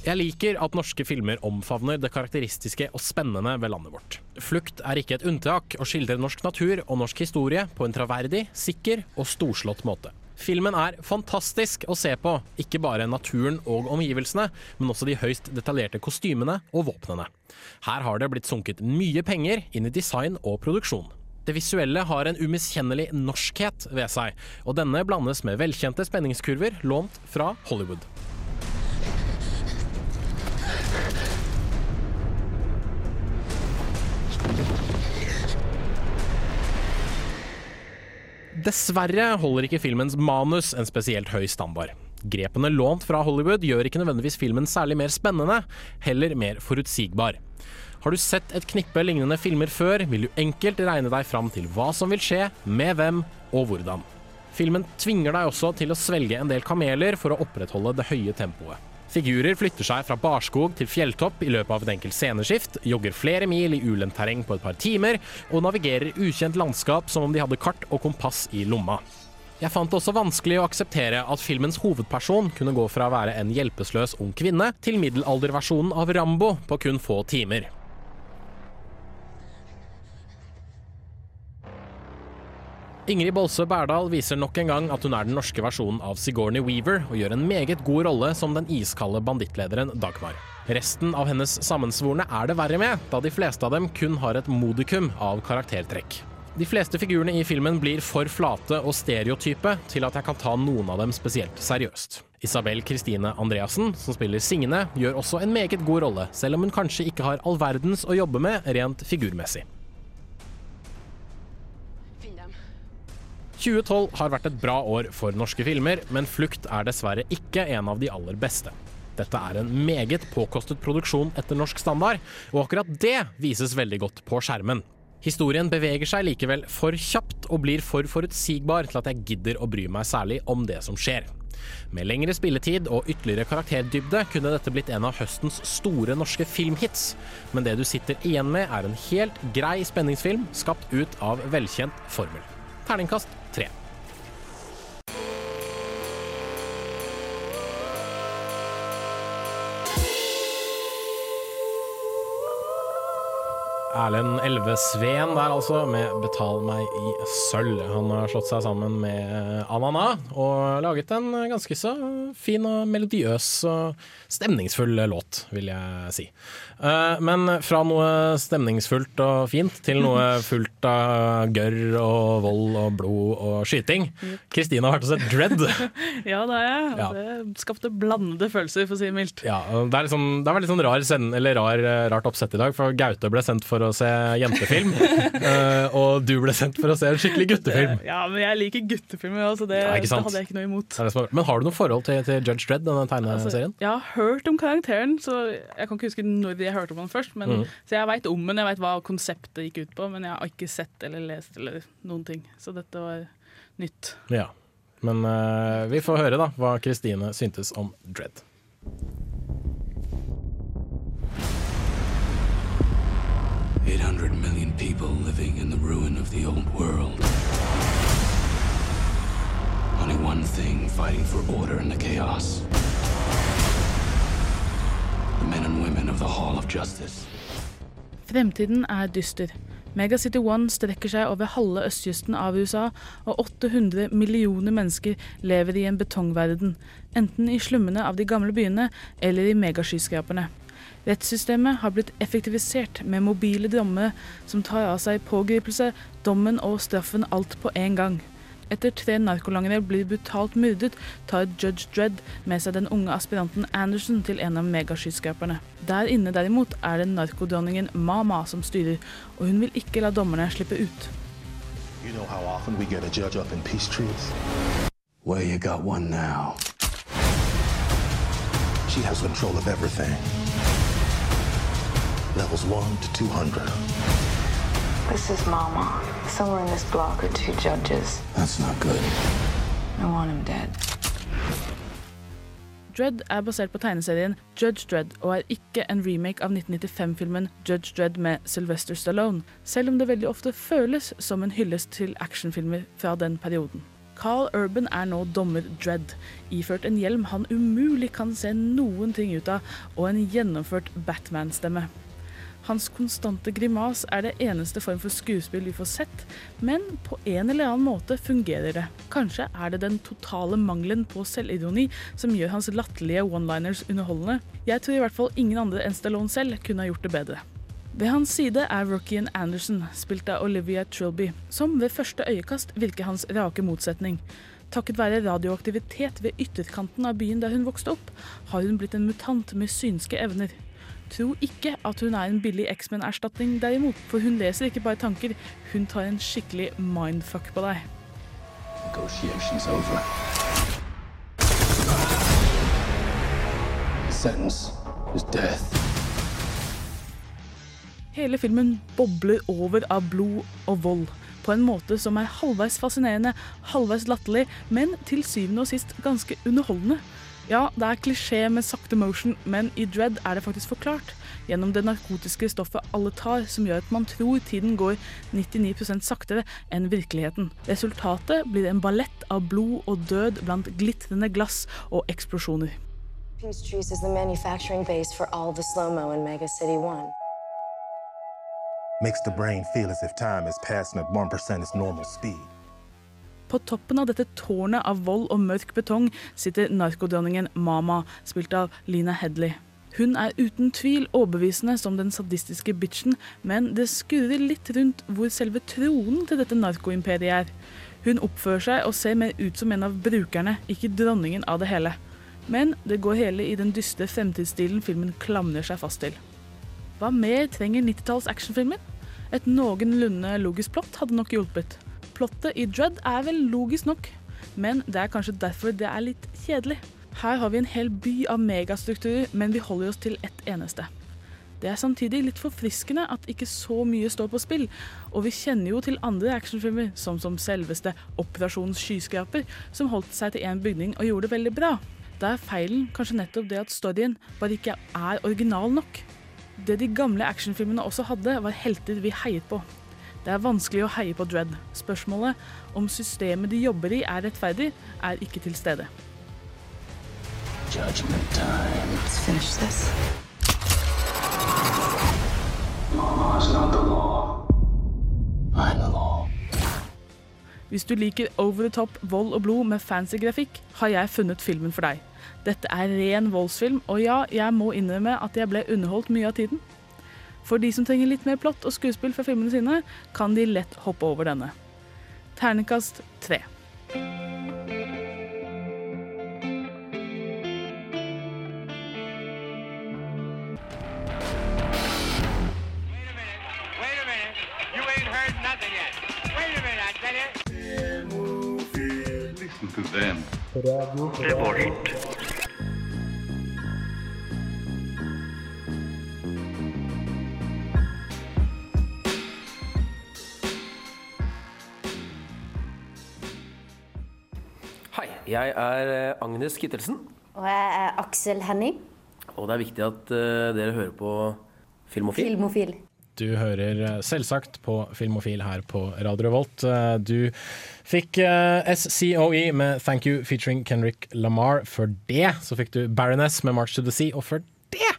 Jeg liker at norske filmer omfavner det karakteristiske og spennende ved landet vårt. Flukt er ikke et unntak, og skildrer norsk natur og norsk historie på en traverdig, sikker og storslått måte. Filmen er fantastisk å se på, ikke bare naturen og omgivelsene, men også de høyst detaljerte kostymene og våpnene. Her har det blitt sunket mye penger inn i design og produksjon. Det visuelle har en umiskjennelig norskhet ved seg, og denne blandes med velkjente spenningskurver lånt fra Hollywood. Dessverre holder ikke filmens manus en spesielt høy standard. Grepene lånt fra Hollywood gjør ikke nødvendigvis filmen særlig mer spennende, heller mer forutsigbar. Har du sett et knippe lignende filmer før, vil du enkelt regne deg fram til hva som vil skje, med hvem og hvordan. Filmen tvinger deg også til å svelge en del kameler for å opprettholde det høye tempoet. Figurer flytter seg fra barskog til fjelltopp i løpet av et enkelt sceneskift, jogger flere mil i ulendt terreng på et par timer, og navigerer ukjent landskap som om de hadde kart og kompass i lomma. Jeg fant det også vanskelig å akseptere at filmens hovedperson kunne gå fra å være en hjelpeløs ung kvinne til middelalderversjonen av Rambo på kun få timer. Ingrid Bolsø Berdal viser nok en gang at hun er den norske versjonen av Sigourney Weaver, og gjør en meget god rolle som den iskalde bandittlederen Dagmar. Resten av hennes sammensvorne er det verre med, da de fleste av dem kun har et modikum av karaktertrekk. De fleste figurene i filmen blir for flate og stereotype til at jeg kan ta noen av dem spesielt seriøst. Isabel Kristine Andreassen, som spiller Signe, gjør også en meget god rolle, selv om hun kanskje ikke har all verdens å jobbe med rent figurmessig. 2012 har vært et bra år for norske filmer, men Flukt er dessverre ikke en av de aller beste. Dette er en meget påkostet produksjon etter norsk standard, og akkurat det vises veldig godt på skjermen. Historien beveger seg likevel for kjapt og blir for forutsigbar til at jeg gidder å bry meg særlig om det som skjer. Med lengre spilletid og ytterligere karakterdybde kunne dette blitt en av høstens store norske filmhits, men det du sitter igjen med er en helt grei spenningsfilm skapt ut av velkjent formel. Terningkast tre. Erlend Elve Sveen der altså, med 'Betal meg i sølv'. Han har slått seg sammen med Anana og laget en ganske så fin og melodiøs og stemningsfull låt, vil jeg si. Eh, Men fra noe stemningsfullt og fint til noe fullt av gørr og vold og blod og skyting. Kristine har vært og sett Dread. Ja, det har jeg. Ja. det skapte blandede følelser, for å si det mildt. Ja, det, er liksom, det har vært litt sånn rar send, eller rar, eh, rart oppsett i dag, for Gaute ble sendt for å se jentefilm, eh, og du ble sendt for å se en skikkelig guttefilm. Ja, men jeg liker guttefilmer, så det, Ja, det hadde jeg ikke noe imot. Men har du noe forhold til, til Judge Dredd, denne Altså, jeg har hørt om karakteren, så jeg kan ikke huske når jeg hørte om den først. Men, mm. Så jeg veit om den, jeg veit hva konseptet gikk ut på, men jeg har ikke sett eller lest eller noen ting. Så dette var nytt. Ja. Men uh, vi får høre da hva Kristine syntes om Dredd. Eight hundred million people living in the ruin of the old world. Only one thing fighting for order in the chaos. The men and women of the Hall of Justice. Fremtiden er dyster. Megacity One strekker seg over halve østkysten av USA, og 800 millioner mennesker lever i en betongverden, enten i slummene av de gamle byene eller i megaskyskraperne. Rettssystemet har blitt effektivisert med mobile dommer som tar av seg pågripelse, dommen og straffen alt på én gang. Etter tre narkolangere blir brutalt myrdet, tar Judge Dredd med seg den unge aspiranten Anderson til en av megaskyskraperne. Der inne derimot er det narkodronningen Mama som styrer, og hun vil ikke la dommerne slippe ut. You know how often we get a judge up in peace trees? Well, you got one now. She has control of everything. Levels 1 to 200. This is Mama. Somewhere in this block are two judges. That's not good. I want him dead. Dredd er basert på tegneserien Judge Dredd og er ikke en remake av 1995-filmen Judge Dredd med Sylvester Stallone, selv om det veldig ofte føles som en hyllest til actionfilmer fra den perioden. Carl Urban er nå dommer Dredd, iført en hjelm han umulig kan se noen ting ut av, og en gjennomført Batman-stemme. Hans konstante grimas er det eneste form for skuespill vi får sett, men på en eller annen måte fungerer det. Kanskje er det den totale mangelen på selvironi som gjør hans latterlige one-liners underholdende. Jeg tror i hvert fall ingen andre enn Stallone selv kunne ha gjort det bedre. Ved hans side er Rockian Anderson, spilt av Olivia Trilby, som ved første øyekast virker hans rake motsetning. Takket være radioaktivitet ved ytterkanten av byen der hun vokste opp, har hun blitt en mutant med synske evner. Tro ikke at hun er en billig X-Men-erstatning derimot, for hun leser ikke bare tanker, hun tar en skikkelig mindfuck på deg. Negotiations over. Sentence is death. Hele filmen bobler over av blod og vold, på en måte som er halvveis fascinerende, halvveis latterlig, men til syvende og sist ganske underholdende. Ja, det er klisjé med sakte motion, men i Dread er det faktisk forklart. Gjennom det narkotiske stoffet alle tar, som gjør at man tror tiden går 99% saktere enn virkeligheten. Resultatet blir en ballett av blod og død blant glitrende glass og eksplosjoner. Peace Trees is the manufacturing base for all the slow-mo in Mega City 1. Makes the brain feel as if time is passing at 1% its normal speed. På toppen av dette tårnet av vold og mørk betong sitter narkodronningen Mama, spilt av Lina Hedley. Hun er uten tvil overbevisende som den sadistiske bitchen, men det skurrer litt rundt hvor selve tronen til dette narkoimperiet er. Hun oppfører seg og ser mer ut som en av brukerne, ikke dronningen av det hele. Men det går hele i den dystre fremtidsstilen filmen klamrer seg fast til. Hva mer trenger 90-talls actionfilmer? Et noenlunde logisk plott hadde nok hjulpet. Plottet i Dread er vel logisk nok, men det er kanskje derfor det er litt kjedelig. Her har vi en hel by av megastrukturer, men vi holder oss til ett eneste. Det er samtidig litt forfriskende at ikke så mye står på spill, og vi kjenner jo til andre actionfilmer, som som selveste Operasjon skyskraper, som holdt seg til én bygning og gjorde det veldig bra. Da er feilen kanskje nettopp det at storyen bare ikke er original nok. Det de gamle actionfilmene også hadde, var helter vi heiet på. Det er vanskelig å heie på Dread. Spørsmålet om systemet de jobber i er rettferdig, er ikke til stede. Judgment time. Let's finish this. Mama not the law. I'm the law. Hvis du liker over the top vold og blod med fancy grafikk, har jeg funnet filmen for deg. Dette er ren voldsfilm, og ja, jeg må innrømme at jeg ble underholdt mye av tiden. For de som trenger litt mer plott og skuespill fra filmene sine, kan de lett hoppe over denne. Ternekast tre. You ain't heard nothing jeg er eh, Agnes Kittelsen, Og jeg er Aksel Henning. og det er viktig at eh, dere hører på Filmofil. Filmofil. Du hører eh, selvsagt på Filmofil her på Radio Revolt. Du fikk SCOE med Thank You featuring Kendrick Lamar. Før det så fikk du Baroness med March to the Sea, og før det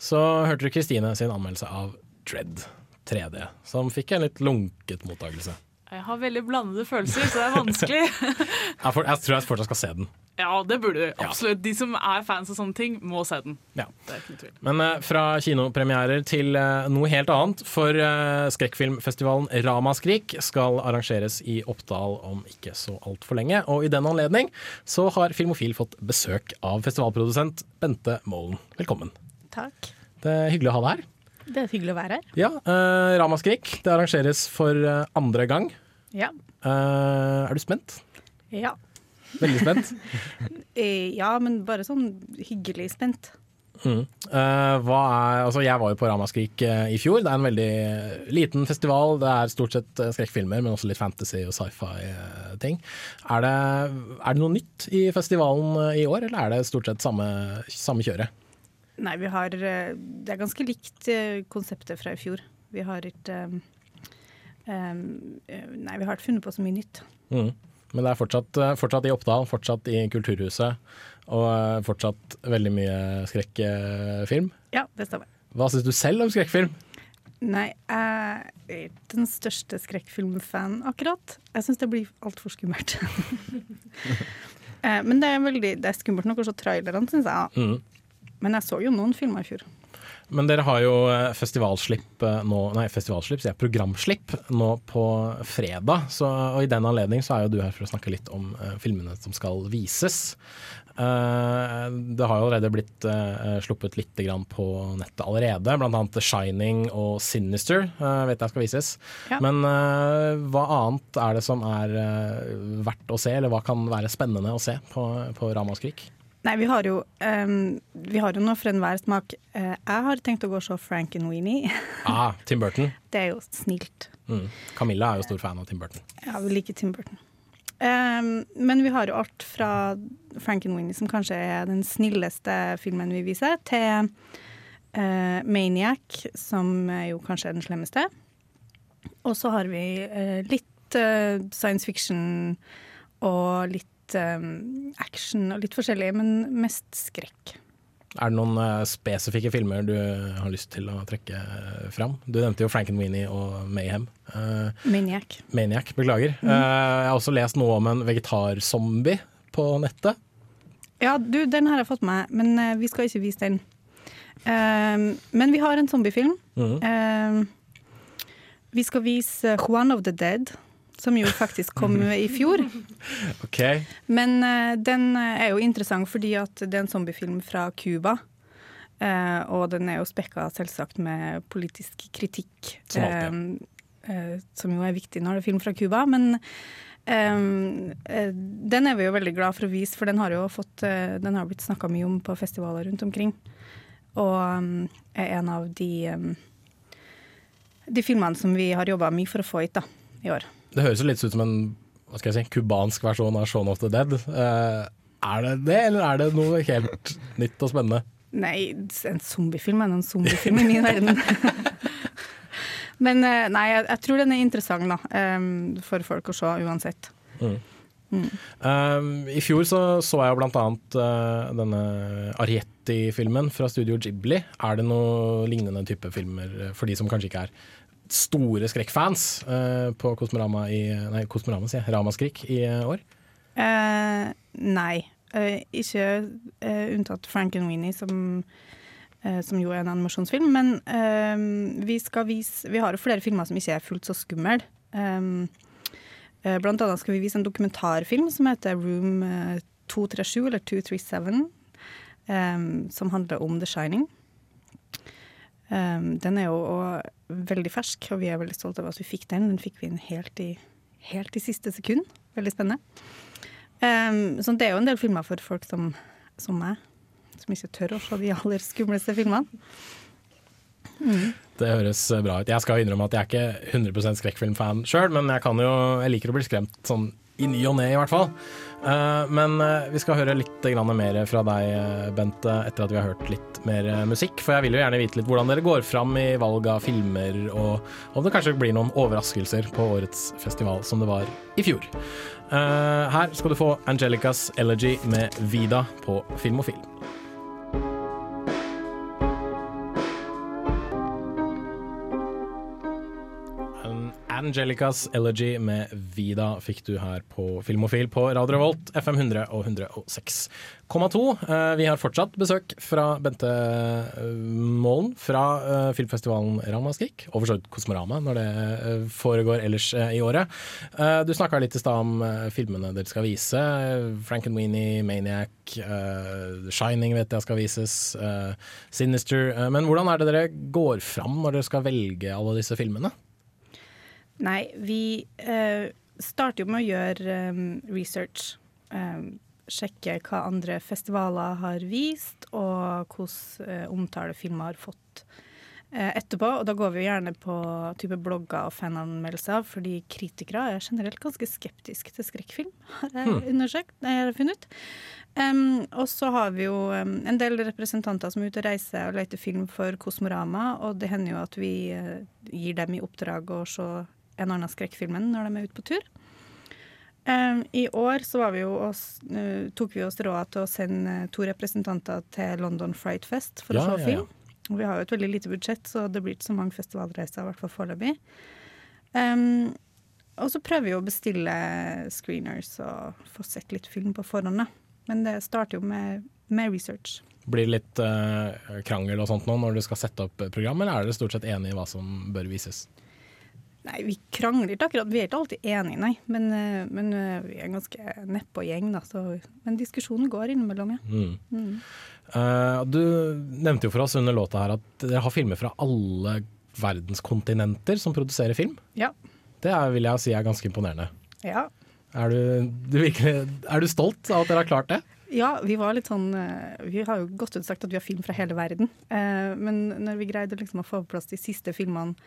så hørte du Kristine sin anmeldelse av Dread 3D, som fikk en litt lunket mottakelse. Jeg har veldig blandede følelser, så det er vanskelig. Jeg, for, jeg tror jeg fortsatt skal se den. ja, det burde du. Absolutt. De som er fans av sånne ting, må se den. Ja. Det er ikke noe tvil. Men uh, fra kinopremierer til uh, noe helt annet. For uh, skrekkfilmfestivalen Ramaskrik skal arrangeres i Oppdal om ikke så altfor lenge. Og i den anledning så har Filmofil fått besøk av festivalprodusent Bente Målen. Velkommen. Takk. Det er hyggelig å ha deg her. Det er hyggelig å være her. Ja, uh, Ramaskrik det arrangeres for eh, andre gang. Ja. Uh, er du spent? Ja. Veldig spent. Ja, men bare sånn hyggelig spent. Mm. Uh, er, altså jeg var jo på Ramaskrik i fjor. Det er en veldig liten festival. Det er stort sett skrekkfilmer, men også litt fantasy og sci-fi-ting. Er, det, er det noe nytt i festivalen i år, eller er det stort sett samme, samme kjøret? Nei, vi har eh, Det er ganske likt eh, konseptet fra i fjor. Vi har ikke um, eh, Nei, vi har ikke funnet på så mye nytt. Mm. Men det er fortsatt, fortsatt i Oppdal, fortsatt i Kulturhuset, og fortsatt veldig mye skrekkfilm. Ja, det stemmer. Hva syns du selv om skrekkfilm? Nei, jeg er ikke den største skrekkfilmfan akkurat. Jeg syns det blir altfor skummelt. Men det er, veldig, det er skummelt nok å se trailerne, syns jeg. Mm. Men jeg så jo noen filmer i fjor. Men dere har jo eh, festivalslipp eh, nå Nei, festivalslipp, sier jeg. Programslipp nå på fredag. Så, og i den anledning så er jo du her for å snakke litt om uh, filmene som skal vises. Uh, det har jo allerede blitt uh, sluppet litt grann på nettet allerede. Annet The Shining og Sinister vet jeg skal vises. Ja. Men hva annet er det som er verdt å se, eller hva kan være spennende å se på, på Ramaskrik? Nei, vi har jo, um, vi har jo noe for enhver smak. Uh, jeg har tenkt å gå og se Frankenweenie. Ah, Tim Burton. Det er jo snilt. Mm. Camilla er jo stor fan av Tim Burton. Ja, vi liker Tim Burton. Um, men vi har jo alt fra Frankenweenie, som kanskje er den snilleste filmen vi viser, til uh, Maniac, som er jo kanskje er den slemmeste. Og så har vi uh, litt science fiction og litt eh, action og litt forskjellig, men mest skrekk. Er det noen eh, spesifikke filmer du har lyst til å trekke eh, fram? Du nevnte jo Frankenweenie og Mayhem. Maniac. Maniac, beklager. Eh, jeg har også lest noe om en vegetarzombie på nettet. Ja, du, den har jeg fått med, men vi skal ikke vise den. Men vi har en zombiefilm. Um, vi skal vise Juan of the Dead, som jo faktisk kom i fjor. Ok, Men eh, den er jo interessant fordi at det er en zombiefilm fra Cuba. Eh, og den er jo spekka selvsagt med politisk kritikk. Som alltid. eh, eh, som jo er viktig når det er film fra Cuba. Men Um, eh, den er vi jo veldig glad for å vise, for den har jo fått eh, Den har blitt snakka mye om på festivaler rundt omkring. Og um, er en av de um, de filmene som vi har jobba mye for å få hit da, i år. Det høres jo litt ut som en hva skal jeg si, kubansk versjon av Shaun of the Dead. Uh, er det det, eller er det noe helt nytt og spennende? Nei, en zombiefilm er en zombiefilm i min verden. Men eh, nei, jeg, jeg tror den er interessant da, um, for folk å se uansett. Mm. Mm. Um, I fjor så, så jeg annet uh, denne Arietti-filmen fra Studio Ghibli. Er det noe lignende type filmer for de som kanskje ikke er store skrekkfans uh, på Kosmorama i Nei, Kosmorama, sier jeg. Ramaskrik i uh, år? Uh, nei. Uh, ikke eh, unntatt Frankenweenie, som, eh, som jo er en animasjonsfilm. Men eh, vi skal vise Vi har jo flere filmer som ikke er fullt så skumle. Um, eh, blant annet skal vi vise en dokumentarfilm som heter Room eh, 237, eller 237, um, som handler om The Shining. Um, den er jo veldig fersk, og vi er veldig stolte av at vi fikk den. Den fikk vi inn helt i, helt i siste sekund. Veldig spennende. Um, så det er jo en del filmer for folk som, som meg, som ikke tør å se de aller skumleste filmene. Mm. Det høres bra ut. Jeg skal innrømme at jeg er ikke 100% skrekkfilmfan sjøl, men jeg, jo, jeg liker å bli skremt sånn i ny og ne, i hvert fall. Uh, men uh, vi skal høre litt mer fra deg, Bente, etter at vi har hørt litt mer musikk. For jeg vil jo gjerne vite litt hvordan dere går fram i valg av filmer, og om det kanskje blir noen overraskelser på årets festival, som det var i fjor. her skal du få Angelicas Elegy med Vida på Film Angelicas Elegy med Vida fikk du her på Filmofil på Radio Revolt, FM 100 og 106,2. Vi har fortsatt besøk fra Bente Målen fra filmfestivalen Ramaskrik, og for så vidt Kosmorama når det foregår ellers i året. Du snakka litt i stad om filmene dere skal vise. Frankenweenie, Maniac, Shining vet jeg skal vises, Sinister. Men hvordan er det dere går fram når dere skal velge alle disse filmene? Nei, vi eh, starter jo med å gjøre um, research. Um, sjekke hva andre festivaler har vist, og hvordan eh, omtale filmer har fått eh, etterpå. Og da går vi jo gjerne på type blogger og fananmeldelser, fordi kritikere er generelt ganske skeptiske til skrekkfilm, har jeg Hmm. undersøkt, har jeg funnet ut. Um, og så har vi jo um, en del representanter som er ute og reiser og leter film for Kosmorama, og det hender jo at vi uh, gir dem i oppdrag å se en annen skrekkfilmen når de er ute på tur. Um, I år så var vi oss, uh, tok vi oss råd til å sende to representanter til London Fright Fest for Ja, å se ja, ja. film. Og vi har jo et veldig lite budsjett, så det blir ikke så mange festivalreiser, i hvert fall foreløpig. Um, og så prøver vi å bestille screeners og få sett litt film på forhånd. Men det starter jo med, med research. Blir det litt uh, krangel og sånt nå når du skal sette opp program, eller er dere stort sett enige i hva som bør vises? Nei, vi krangler ikke akkurat. Vi er ikke alltid enige, nei. Men, eh, men eh, vi er en ganske nedpå-gjeng, da. Så, men diskusjonen går innimellom, ja. Mm. Mm. Uh, du nevnte jo for oss under låta her at dere har filmer fra alle verdens kontinenter som produserer film. Ja. Det er, vil jeg si er ganske imponerende. ja. Er du, du virkelig, er du stolt av at dere har klart det? Ja, vi var litt sånn Vi har jo godt ut sagt at vi har film fra hele verden. Eh, men når vi greide liksom å få på plass de siste filmene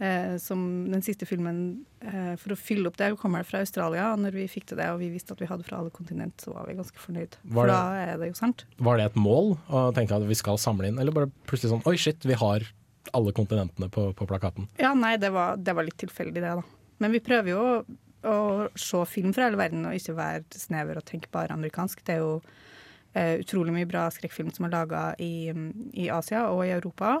eh, som Den siste filmen eh, for å fylle opp det, kommer fra Australia. Og når vi fikk til det, og vi visste at vi hadde fra alle kontinent, så var vi ganske fornøyd. Var For da er det jo sant. Var det et mål å tenke at vi skal samle inn, eller bare plutselig sånn oi shit, vi har alle kontinentene på, på plakaten? Ja, nei, det var, det var litt tilfeldig, det, da. Men vi prøver jo å se film fra hele verden, og ikke være snever og tenke bare amerikansk. Det er jo eh, utrolig mye bra skrekkfilm som er laga i, i Asia og i Europa.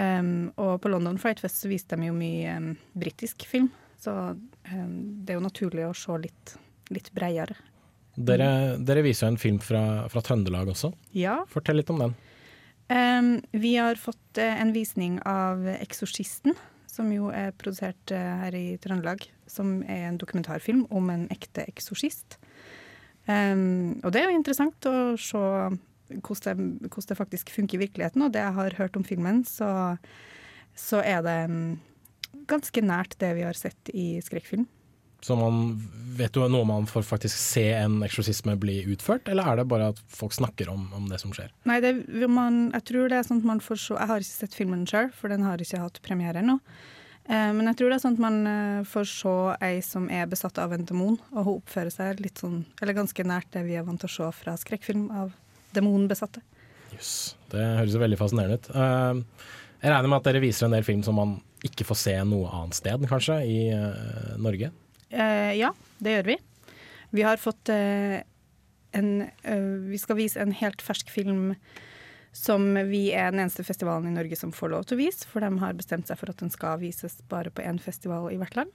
Um, og på London Fright Fest så viste de jo mye um, britisk film, så um, det er jo naturlig å se litt, litt bredere. Dere, dere viser jo en film fra, fra Trøndelag også. Ja. Fortell litt om den. Um, vi har fått uh, en visning av 'Eksorsisten', som jo er produsert uh, her i Trøndelag. Som er en dokumentarfilm om en ekte eksorsist. Um, og det er jo interessant å se hvordan det, hvordan det faktisk funker i virkeligheten. Og det jeg har hørt om filmen, så, så er det ganske nært det vi har sett i skrekkfilm. Så man vet jo noe man får faktisk se en eksorsisme bli utført, eller er det bare at folk snakker om, om det som skjer? Nei, det, man, jeg tror det er sånn at man får se Jeg har ikke sett filmen sjøl, for den har ikke hatt premiere ennå. Eh, men jeg tror det er sånn at man eh, får se ei som er besatt av en demon, og hun oppfører seg litt sånn, eller ganske nært det vi er vant til å se fra skrekkfilm av demonbesatte. Jøss, det høres jo veldig fascinerende ut. Eh, jeg regner med at dere viser en del film som man ikke får se noe annet sted, kanskje, i eh, Norge? Eh, ja, det gjør vi. Vi har fått en Vi skal vise en helt fersk film som vi er den eneste festivalen i Norge som får lov til å vise, for de har bestemt seg for at den skal vises bare på én festival i hvert land.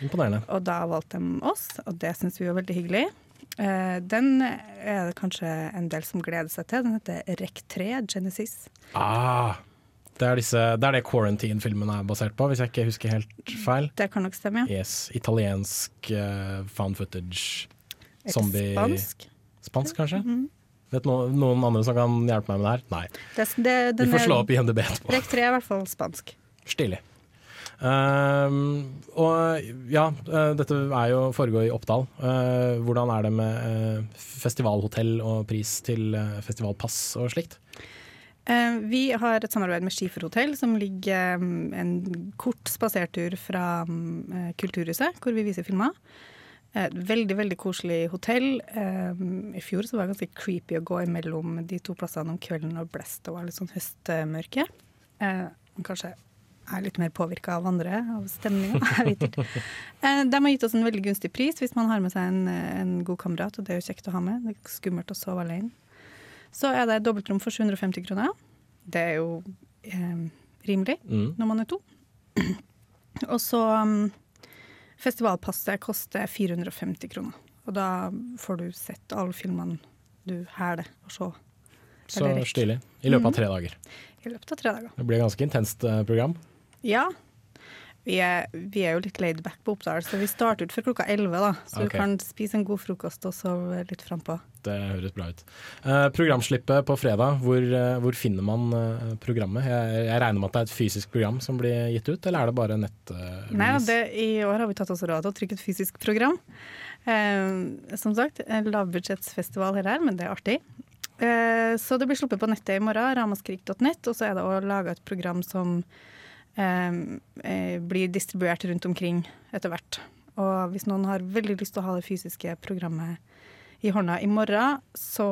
Imponerende. Og da valgte de oss, og det syns vi var veldig hyggelig. Eh, den er det kanskje en del som gleder seg til. Den heter Rek 3, Genesis. Ah, det er, disse, det er det Quarantine-filmen er basert på, hvis jeg ikke husker helt feil. Det kan nok stemme, ja. Yes, Italiensk uh, found footage. Er det Zombie spansk? Spansk, kanskje? Mhm. Vet no, noen andre som kan hjelpe meg med det her? Nei. Det, det, Vi får slå opp i NDB etterpå. Rek 3 er i hvert fall spansk. Stilig. Ehm, og ja, eh, dette er jo foregår i Oppdal. Eh, hvordan er det med eh, festivalhotell og pris til festivalpass og slikt? Vi har et samarbeid med Skiferhotell, som ligger en kort spasertur fra eh, Kulturhuset, hvor vi viser filmer. Et veldig veldig koselig hotell. I fjor så var det ganske creepy å gå imellom de to plassene om kvelden og blest. Det var litt sånn høstmørke. Kanskje er litt mer påvirka av andre, av stemninga. Eh, De har gitt oss en veldig gunstig pris hvis man har med seg en, en god kamerat, og det er jo kjekt å ha med. Det er skummelt å sove alene. Så er det et dobbeltrom for 750 kroner. Det er jo eh, rimelig Mm. når man er to. Og så um, Festivalpasset koster 450 kroner. Og da får du sett alle filmene du hæler å se. Så stilig. I løpet av tre dager. I løpet av tre dager. Det blir et ganske intenst eh, program. Ja. Vi er, vi er jo litt laid back på Oppdal, så vi starter ut før klokka 11, da. Så okay. du kan spise en god frokost og sove litt frampå. Det høres bra ut. Eh, programslippet på fredag, hvor, eh, hvor finner man eh, programmet? Jeg, jeg regner med at det er et fysisk program som blir gitt ut, eller er det bare nett... eh, Nei, det, I år har vi tatt oss råd til å trykke et fysisk program. Eh, som sagt, lavbudsjettsfestival her, men det er artig. Eh, så det blir sluppet på nettet i morgen, ramaskrik.nett, og så er det å lage et program som blir distribuert rundt omkring etter hvert. Og hvis noen har veldig lyst til å ha det fysiske programmet i hånda i morgen, så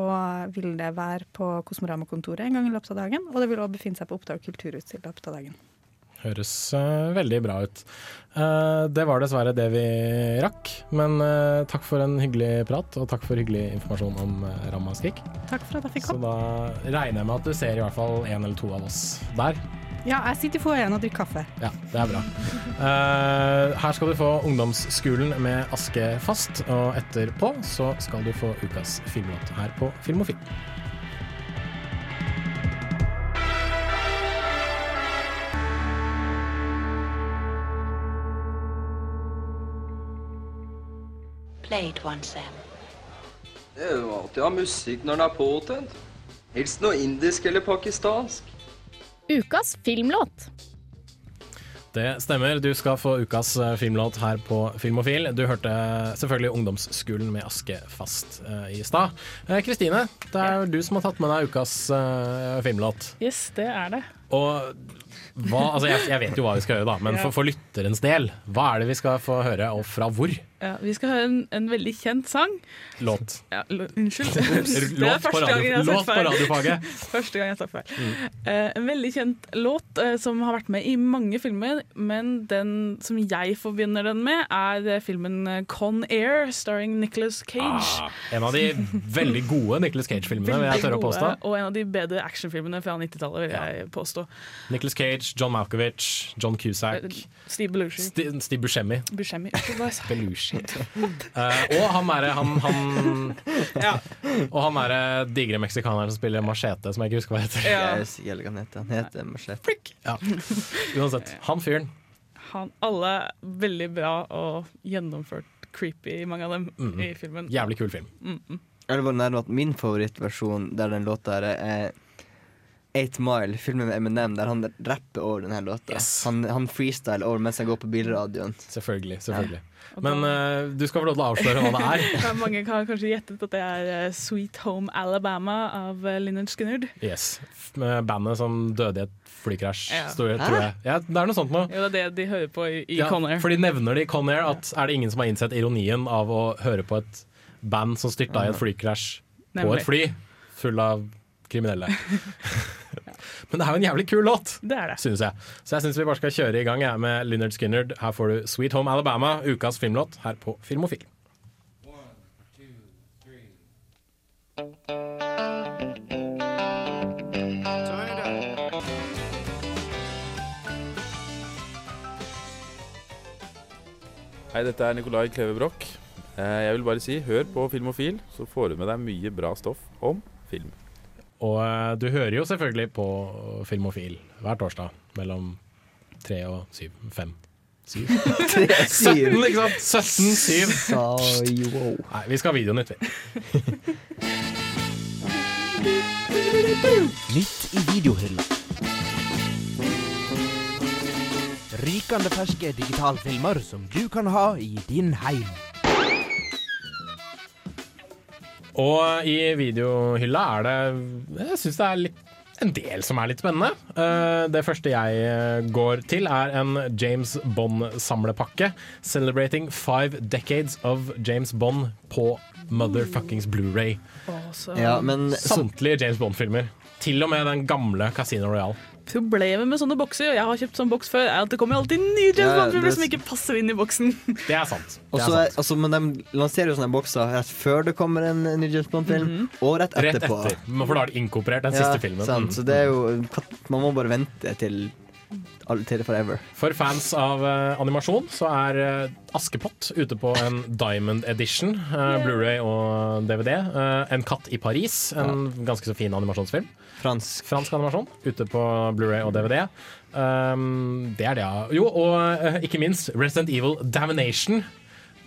vil det være på Kosmorama-kontoret en gang i løpet av dagen. Og det vil også befinne seg på Oppdal kulturhus i løpet av dagen. Høres uh, veldig bra ut. Uh, det var dessverre det vi rakk, men uh, takk for en hyggelig prat, og takk for hyggelig informasjon om uh, Ramaskrik. Takk for at jeg fikk Så da regner jeg med at du ser i hvert fall en eller to av oss der. Ja, jeg sitter i foajeen og drikker kaffe. Ja, det er bra. Uh, her skal du få Ungdomsskolen med Aske fast, og etterpå så skal du få ukas filmlåt her på Filmofil. Play it Sam. Det er jo alltid å ha musikk når den er påtent. Helst noe indisk eller pakistansk. Ukas filmlåt. Det stemmer, du skal få ukas eh, filmlåt her på Filmofil. Du hørte selvfølgelig Ungdomsskolen med Aske fast eh, i stad. Eh, Kristine, det er du som har tatt med deg ukas eh, filmlåt. Yes, det er det. Og hva, altså jeg, jeg vet jo hva vi skal gjøre, da, men Ja. for, for lytterens del, hva er det vi skal få høre, og fra hvor? Ja, vi skal høre en, en veldig kjent sang. Låt. Ja, unnskyld. Låt Det er på første radio- jeg har låt på radiofaget. Første gang jeg har sagt feil. Mm. Eh, en veldig kjent låt eh, som har vært med i mange filmer, men den som jeg forbinder den med, er eh, filmen Con Air, starring Nicholas Cage. Ah, en av de veldig gode Nicolas Cage-filmene, vil jeg tørre å påstå. Og en av de bedre actionfilmene fra 90-tallet, vil jeg påstå. Nicolas Cage, John Malkovich, John Cusack, Steve Belushi. St Steve Buscemi. Buscemi. Belushi. Eh, og han derre han, han Og han derre digre meksikaneren som spiller machete, som jeg ikke husker hva heter. Jeg hva han heter. Han heter Machete. Ja. Uansett. Han fyren. Han, alle veldig bra og gjennomført creepy, mange av dem, Mhm. i filmen. Jævlig kul film. Mm -hmm. Jeg vil bare nevne at min favorittversjon der den låta er, er Eight Mile, filmen med Eminem, der han rapper over denne låta. Han, han freestyler over mens han går på bilradioen. Selvfølgelig. selvfølgelig Men uh, du skal få lov til å avsløre hva det er. Ja, mange har kanskje gjettet at det er eh, Sweet Home Alabama av uh, Lynyrd Yes. Med bandet som døde i et flykrasj, Ja. tror jeg. Ja, det er noe sånt noe. Ja, det er det de hører på i, i Ja, Con Air. for de nevner det i Con Air at er det ingen som har innsett ironien av å høre på et band som styrta i et flykrasj på et fly full av kriminelle. Men det er jo en jævlig kul låt, Det er det. syns jeg. Så jeg syns vi bare skal kjøre i gang jeg, med Lynyrd Skynyrd. Her får du Sweet Home Alabama, ukas filmlåt, her på Filmofil. Hei, dette er Nikolai Kleve Broch. Eh, Jeg vil bare si, hør på Filmofil, så får du med deg mye bra stoff om film. Og eh, du hører jo selvfølgelig på Filmofil hver torsdag mellom tre og syv. Fem. Syv? Tre, syv. 17, ikke sant? 17, 7. Sa jo. Nei, vi skal ha Videonytt, vi. Nytt i videohylla. Rykende ferske digitalfilmer som du kan ha i din heim. Og i videohylla er det Jeg syns det er litt, en del som er litt spennende. Uh, det første jeg eh, går til, er en James Bond-samlepakke. Celebrating five decades of James Bond på motherfuckings Blu-ray. Ja, men Samtlige James Bond-filmer. Til og med den gamle Casino Royale. Problemet med sånne bokser, og jeg har kjøpt sånn boks før, er at det kommer alltid nye James Bond-filmer som ikke passer inn i boksen. Det er sant. Og så sant. altså, men de lanserer jo sånne bokser rett før det kommer en ny James Bond-film, og rett etterpå. Rett etter. For da har de inkorporert den Ja, siste filmen. Sant, Mm. så det er jo Man må bare vente til, forever. For fans av uh, animasjon så er uh, Askepott ute på en Diamond Edition, eh, Blu-ray og DVD. En katt i Paris, en ganske så fin animasjonsfilm. Fransk. Fransk animasjon ute på Blu-ray og DVD. Um, det er det, ja. Jo, og uh, ikke minst Resident Evil Damination.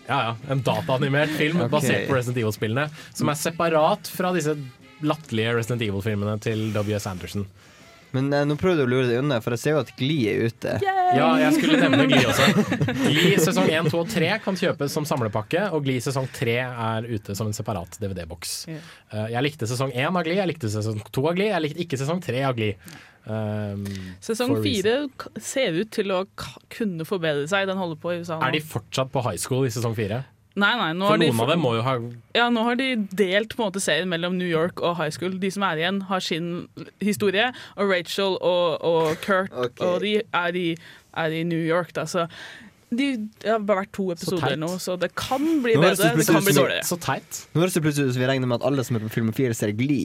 Ja, ja. En dataanimert film okay. basert på Resident Evil-spillene, som er separat fra disse latterlige Resident Evil-filmene til W.S. Anderson. Men eh, nå prøvde du å lure deg unna, for jeg ser jo at Gli er ute. Ja, jeg skulle nevne Gli også. Gli sesong 1, 2 og 3 kan kjøpes som samlepakke, og Gli sesong 3 er ute som en separat DVD-boks. Ja. Eh, Jeg likte sesong 1 av Gli, jeg likte sesong 2 av Gli, jeg likte ikke sesong 3 av Gli. Um, Sesong for a reason. fire k- ser ut til å k- kunne forbedre seg. Den holder på i USA nå. Er de fortsatt på high school i sesong 4? Nei, nei, nå For har de noen av dem må jo ha Ja, nå har de delt på en måte serien mellom New York og high school. De som er igjen, har sin historie, og Rachel og, og Kurt okay. og de er, i, er i New York. Da. Så de, det har bare vært to episoder nå, så det kan bli Nå bedre. Det kan bli dårligere. Så teit. Nå høres det plutselig ut som vi regner med at alle som er på Film 4 ser Gli.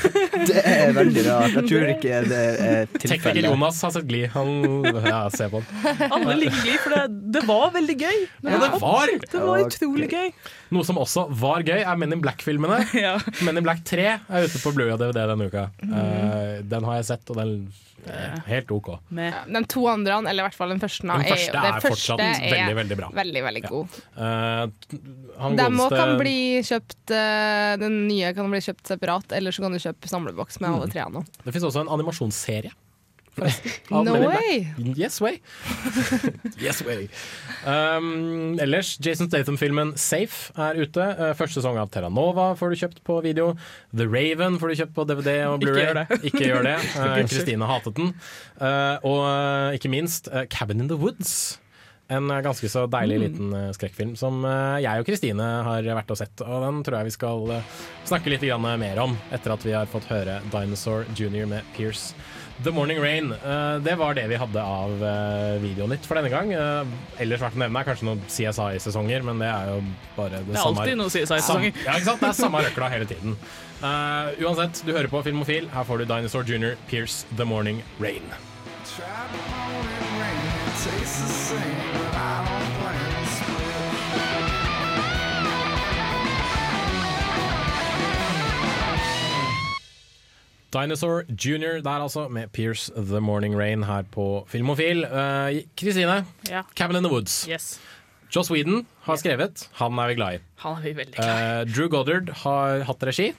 det er veldig rart. Jeg tror ikke det er Tekniker tilfellet. Jonas har sett Gli. Han ja, ser på den. Alle liker Gli, for det, det var veldig gøy. Ja, det var! Det var utrolig gøy. Noe som også var gøy, er Men in Black-filmene. Men in Black 3 er ute på Blu-ray og DVD denne uka. Eh, den har jeg sett, og den er helt OK. Med. Den to andre, eller i hvert fall den første, Den er, første er det er veldig, veldig bra. Veldig, veldig god. Ja. Uh, De òg godeste- kan bli kjøpt eh, Den nye kan bli kjøpt separat, eller så kan du kjøpe samleboks med alle tre nå. Det fins også en animasjonsserie. No way! Yes way. yes way. Um, ellers, Jason Statham-filmen Safe er ute. Uh, første sesong av Terra Nova får du kjøpt på video. The Raven får du kjøpt på DVD og Blu-ray. Ikke gjør det. Uh, Kristine hatet den. Uh, og uh, ikke minst uh, Cabin in the Woods. En uh, ganske så deilig Mm. liten uh, skrekkfilm som uh, jeg og Kristine har vært og sett. Og den tror jeg vi skal snakke litt mer om etter at vi har fått høre Dinosaur Junior med Pierce. The Morning Rain. det var det vi hadde av Videonytt for denne gang. Ellers verdt å nevne er kanskje noen CSI-sesonger, men det er jo bare det, Det er samme alltid noen CSI-sesonger. Ja, ikke sant? Det er samme røkla hele tiden. Uh, uansett, du hører på Filmofil. Her får du Dinosaur Junior, Pierce The Morning Rain. Dinosaur Junior der altså, med Pierce The Morning Rain her på Filmofil. Kristine, uh, Ja. Cabin in the Woods. Yes. Joss Whedon har skrevet. Han er vi glad i. Han er vi veldig glad Eh, Drew Goddard har hatt regi.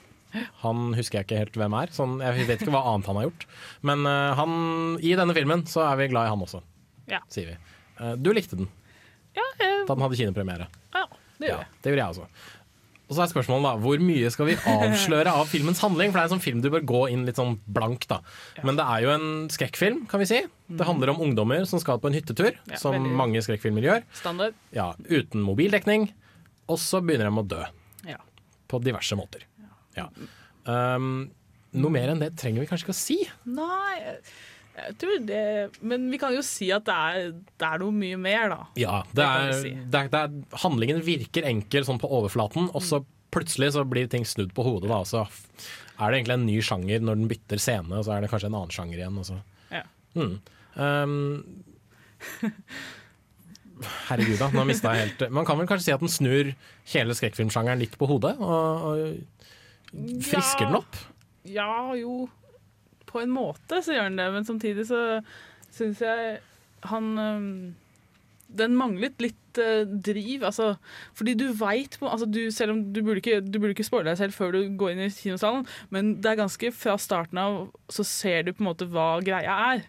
Han husker jeg ikke helt hvem er. Sånn, jeg vet ikke hva annet han har gjort. Men uh, han, i denne filmen så er vi glad i han også, Ja. sier vi. Eh, du likte den Ja, eh, da den hadde kinopremiere. ja, det gjør Ja, jeg. det gjorde jeg også. Og så er spørsmålet da, Hvor mye skal vi avsløre av filmens handling? For det er en sånn film du bør gå inn litt sånn blank. da Men det er jo en skrekkfilm, kan vi si. Det handler om ungdommer som skal på en hyttetur, Ja, som veldig. mange skrekkfilmer gjør. Standard. Ja, Uten mobildekning. Og så begynner de å dø. Ja. På diverse måter. Ja. Um, noe mer enn det trenger vi kanskje ikke å si. Nei, jeg, tror det Men vi kan jo si at det er, det er noe mye mer, da. Ja, det er, det si. det er, er, Handlingen virker enkel sånn på overflaten, og så plutselig så blir ting snudd på hodet, da. Og så er det egentlig en ny sjanger når den bytter scene, og så er det kanskje en annen sjanger igjen. Og så. Ja. Mm. Um, herregud, da. Nå mista jeg helt Man kan vel kanskje si at den snur hele skrekkfilmsjangeren litt på hodet? Og, og frisker den opp? Ja, jo På en måte så gjør han det, men samtidig så syns jeg han Den manglet litt øh, driv, altså. Fordi du veit altså du, Selv om du burde ikke, du burde ikke spoile deg selv før du går inn i kinosalen, men det er ganske fra starten av så ser du på en måte hva greia er.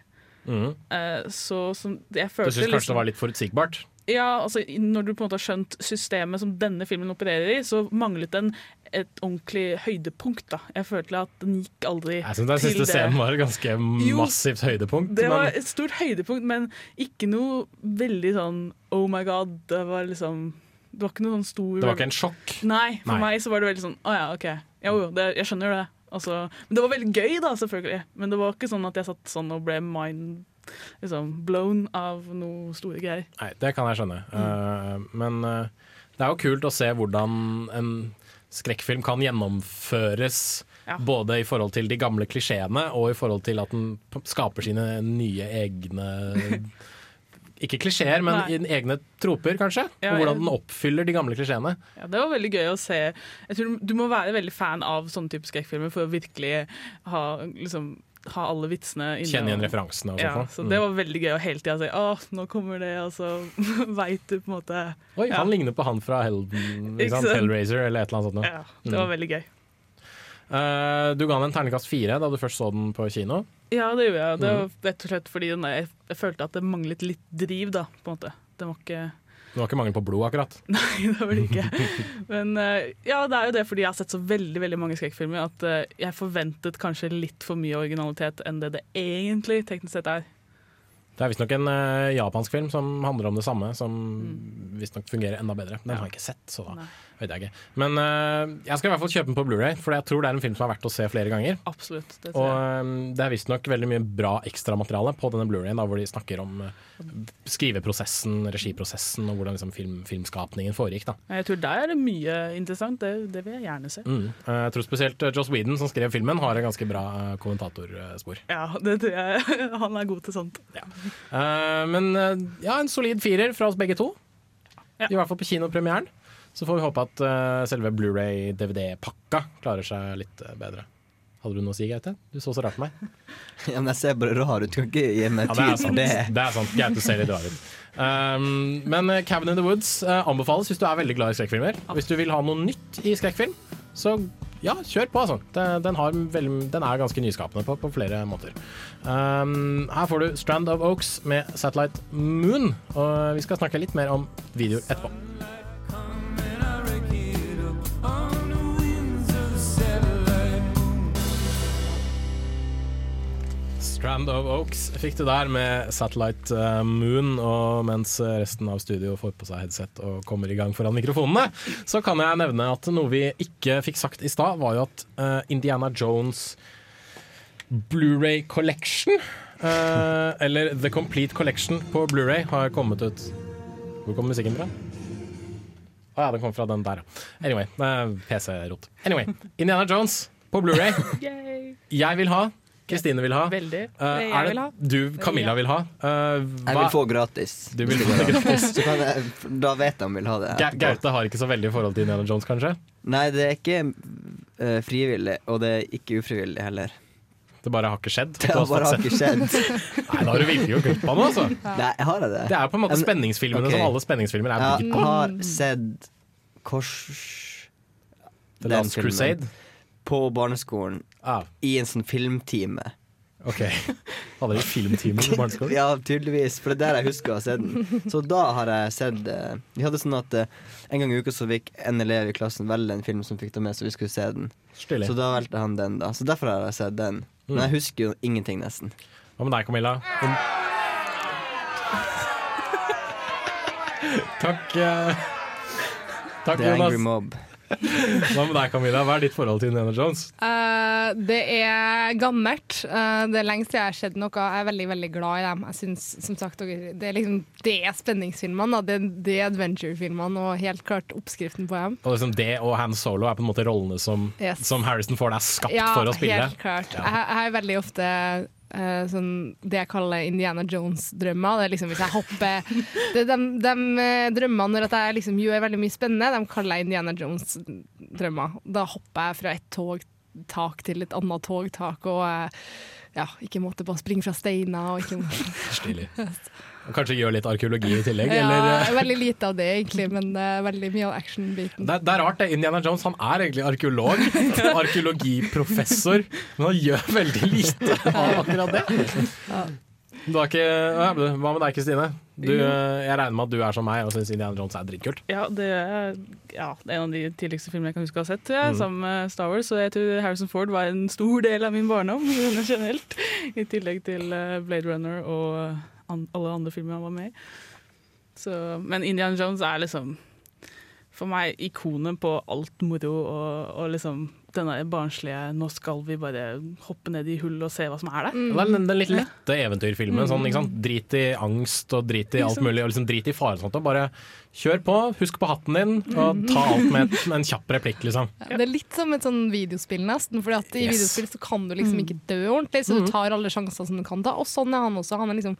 Mm. Eh, så som jeg Du følte syns kanskje liksom- det var litt forutsigbart? Ja, altså Når du på en måte har skjønt systemet som denne filmen opererer i, så manglet den et ordentlig høydepunkt. da. Jeg følte at den gikk aldri Jeg syns den til siste det. scenen var et ganske Jo, massivt høydepunkt. Det var men et stort høydepunkt, men ikke noe veldig sånn oh my god. Det var liksom Det var ikke noe sånn stor det var ikke en sjokk. Nei, for Nei. meg så var det veldig sånn Å ja, OK. Jo, jo, det, jeg skjønner det. Altså, men det var veldig gøy, da, selvfølgelig. Men det var ikke sånn at jeg satt sånn og ble mind liksom, blown av noe store greier. Nei, det kan jeg skjønne. Eh, men uh, det er jo kult å se hvordan en skrekkfilm kan gjennomføres. Ja. Både i forhold til de gamle klisjeene og i forhold til at den skaper sine nye egne Ikke klisjeer, men Nei. i- egne troper, kanskje. Ja, og hvordan den oppfyller de gamle klisjeene. Ja, Det var veldig gøy å se. Jeg tror Du må være veldig fan av sånne type skrekkfilmer for å virkelig ha, liksom, ha alle vitsene inne. Kjenne igjen referansene og Ja, så Mm. det var veldig gøy å hele tida si Å, nå kommer det, og så veit du på en måte Oi, ja. han ligner på han fra Helden? Hellraiser eller et eller annet sånt. noe. Ja, det var Mm. veldig gøy. Uh, du ga den en terningkast fire da du først så den på kino. Ja, det gjorde jeg. Det Mm. var rett og slett fordi den, jeg, jeg følte at det manglet litt driv, da, på en måte. Det var ikke Det var ikke mangel på blod, akkurat. Nei, det var det ikke. Men eh, ja, det er jo det fordi jeg har sett så veldig veldig mange skrekkfilmer at eh, jeg forventet kanskje litt for mye originalitet enn det det egentlig teknisk sett er. Det er visstnok en uh, japansk film som handler om det samme, som Mm. visstnok fungerer enda bedre. Den har jeg ikke sett, så da vet jeg ikke. Men eh, jeg skal i hvert fall kjøpe den på Blu-ray, for jeg tror det er en film som er verdt å se flere ganger. Absolutt. Det Og eh, det er visstnok veldig mye bra ekstramateriale på denne Blu-rayen, hvor de snakker om eh, skriveprosessen, regiprosessen og hvordan liksom, film, filmskapningen foregikk. Da. Jeg tror der er det mye interessant. Det, det vil jeg gjerne se. Mm. Jeg tror spesielt Joss Whedon, som skrev filmen, har et ganske bra kommentatorspor. Ja, det tror jeg. Han er god til sånt. Eh, men eh, ja, en solid firer fra oss begge to. I hvert fall på kinopremieren. Så får vi håpe at uh, selve Blu-ray-DVD-pakka klarer seg litt eh, bedre. Hadde du noe å si, Gaute? Du så så rart på meg. Ja, men jeg ser bare rar ut. Kan ikke gi meg Ja, det tid for sant. det. Det er sant. Gaute ser litt rar ut. Um, men uh, Cabin in the Woods uh, anbefales hvis du er veldig glad i skrekkfilmer. Hvis du vil ha noe nytt i skrekkfilm, så ja, kjør på, altså. Den, den, har veldig, den er ganske nyskapende på, på flere måter. Um, her får du Strand of Oaks med Satellite Moon, og vi skal snakke litt mer om videoer etterpå. Strand of Oaks fikk du der med Satellite eh, Moon, og mens resten av studio får på seg headset og kommer i gang foran mikrofonene, så kan jeg nevne at noe vi ikke fikk sagt i stad, var jo at eh, Indiana Jones Blu-ray Collection, eh, eller The Complete Collection på Blu-ray, har kommet ut. Hvor kom musikken fra? Å ja, den kom fra den der, ja. Anyway, PC-rot. Anyway, Indiana Jones på Blu-ray. Jeg vil ha. Kristine vil ha. Veldig. Uh, Jeg er vil ha. du, Camilla, vil ha? Eh, Jeg vil få gratis. Du vil få gratis. Jeg, da vet jeg om jeg vil ha det. Ga- Gaute har ikke så veldig forhold til Indiana Jones, kanskje? Nei, det er ikke uh, frivillig, og det er ikke ufrivillig heller. Det bare har ikke skjedd? Det har bare har ikke skjedd. Nei, da har du virkelig gjort glipp av noe, altså. Nei, har jeg det? Det er på en måte spenningsfilmene okay. som alle spenningsfilmer er bygd Jeg har sett Kors... The Last Crusade? På barneskolen. Ah. I en sånn filmtime. Ok. Hadde dere filmtime på barneskolen? ja, tydeligvis. For det er der jeg husker å ha sett den. Så da har jeg sett eh, Vi hadde sånn at eh, en gang i uka så fikk en elev i klassen velge en film som fikk det med, så vi skulle se den. Stille. Så da valgte han den, da. Så derfor har jeg sett den. Men Mm. jeg husker jo ingenting, nesten. Hva med deg, Camilla? Takk. Uh... Takk, The Angry Mob. Hva med deg, Camilla? Hva er ditt forhold til Indiana Jones? Uh, det er gammelt. Uh, det er lenge siden jeg har sett noe. Jeg er veldig veldig glad i dem. Jeg synes, som sagt, Det er liksom Det er spenningsfilmene. Det, det er adventure-filmene og helt klart oppskriften på dem. Og liksom det og Han Solo er på en måte rollene som, Yes. som Harrison Ford er skapt Ja, for å spille. Ja, helt klart. Ja. Jeg, jeg er veldig ofte eh, sånn, det jeg kaller Indiana Jones-drømmer. Det er liksom hvis jeg hopper det, De, de eh, drømmene når jeg liksom gjør veldig mye spennende, de kaller jeg Indiana Jones-drømmer. Da hopper jeg fra et togtak til et annet togtak og uh, ja, ikke måtte bare springe fra steiner. Og ikke måtte Stilig. Og Kanskje gjør litt arkeologi i tillegg? ja, eller? veldig lite av det, egentlig, men er veldig mye av action-biten. Det, det er rart, det. Indiana Jones han er egentlig arkeolog. Arkeologiprofessor. Men han gjør veldig lite av akkurat det. Du har ikke, hva med deg, Kristine? Du, Jeg regner med at du er som meg og syns Indiana Jones er dritkult. Ja, det er, ja, det er en av de tidligste filmene jeg kan huske å ha sett, jeg, Mm. sammen med Star Wars. Så jeg tror Harrison Ford var en stor del av min barndom generelt. I tillegg til eh, Blade Runner og eh, an alle andre filmer han var med i. Så, men Indiana Jones er liksom for meg ikonet på alt moro og, og liksom denne barnslige 'nå skal vi bare hoppe ned i hull og se hva som er der'. Det er den, den litt lette eventyrfilmen. Mm. Sånn, ikke sant? Drit i angst og drit i alt mulig. Og liksom drit i fare og sånt. Og bare kjør på, husk på hatten din, og ta alt med, et- med en kjapp replikk, liksom. Ja, det er litt som et sånn videospill, nesten. At I Yes. videospill så kan du liksom Mm. ikke dø ordentlig, så Mm. du tar alle sjanser som du kan ta. Og sånn er han også. Han er liksom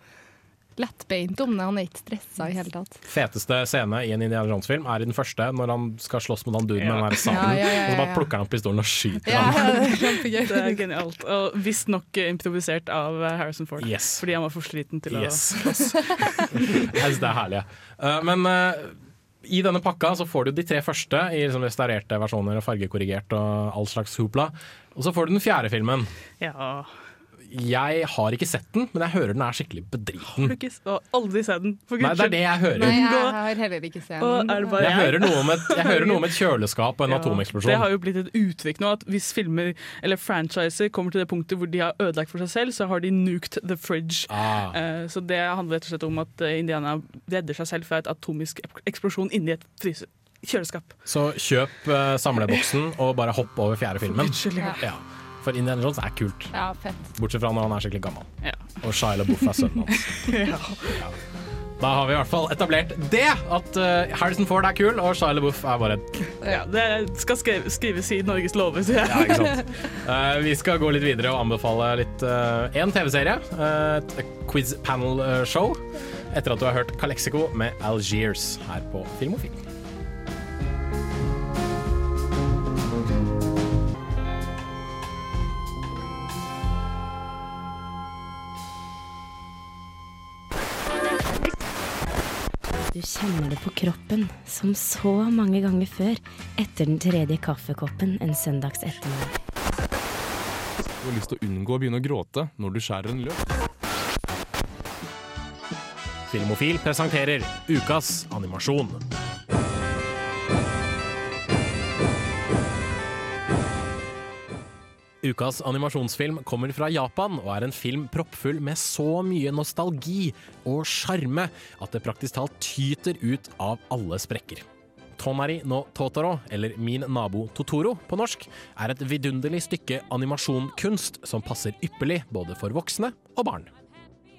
lettbeint om det. Han er ikke stressa i hele tatt. Feteste scene i en Indiana Jones-film er i den første, når han skal slåss mot han duden med den der sabelen. Ja, ja, ja, Og så bare plukker han opp pistolen og skyter Ja, han. det er. Det er genialt. Og visstnok improvisert av eh, Harrison Ford. Yes. Fordi han var for sliten til Yes. å slåss. Jeg synes det er herlig. Uh, men uh, i denne pakka så får du de tre første i liksom restaurerte versjoner og fargekorrigert og all slags hoopla. Og så får du den fjerde filmen. Ja. Jeg har ikke sett den, men jeg hører den er skikkelig bedriten. Har du ikke å, aldri sett den? For Nei, det er det jeg hører. Nei, jeg har heller ikke sett den. bare Jeg hører noe om et, jeg hører noe om et kjøleskap og en Ja, atomeksplosjon. Det har jo blitt et uttrykk nå at hvis filmer eller franchiser kommer til det punktet hvor de har ødelagt for seg selv, så har de nuked the fridge. Ah. Uh, så det handler rett og slett om at eh, Indiana redder seg selv fra et atomisk eksplosjon inni et fryser. kjøleskap. Så kjøp uh, samleboksen og bare hopp over fjerde filmen. Ja. For Indiana Jones er kult. Ja, fett. Bortsett fra når han er skikkelig gammel. Ja. Og Shia LaBeouf er sønnen hans. ja. Da har vi i hvert fall etablert det, at uh, Harrison Ford er kul, og Shia LaBeouf er bare Ja, det skal skrev, skrives i Norges lover, sier jeg. Ja, ikke sant. Uh, vi skal gå litt videre og anbefale litt én TV-serie. eh, et quiz panel-show. Etter at du har hørt Calexico med Algiers her på Filmofil. Du kjenner det på kroppen, som så mange ganger før, etter den tredje kaffekoppen en søndags ettermiddag. Du har lyst til å unngå å begynne å gråte når du skjærer en løk. Filmofil presenterer ukas animasjon. Ukas animasjonsfilm kommer fra Japan og er en film proppfull med så mye nostalgi og sjarme at det praktisk talt tyter ut av alle sprekker. Tonari no Totoro, eller Min nabo Totoro på norsk, er et vidunderlig stykke animasjonkunst som passer ypperlig både for voksne og barn.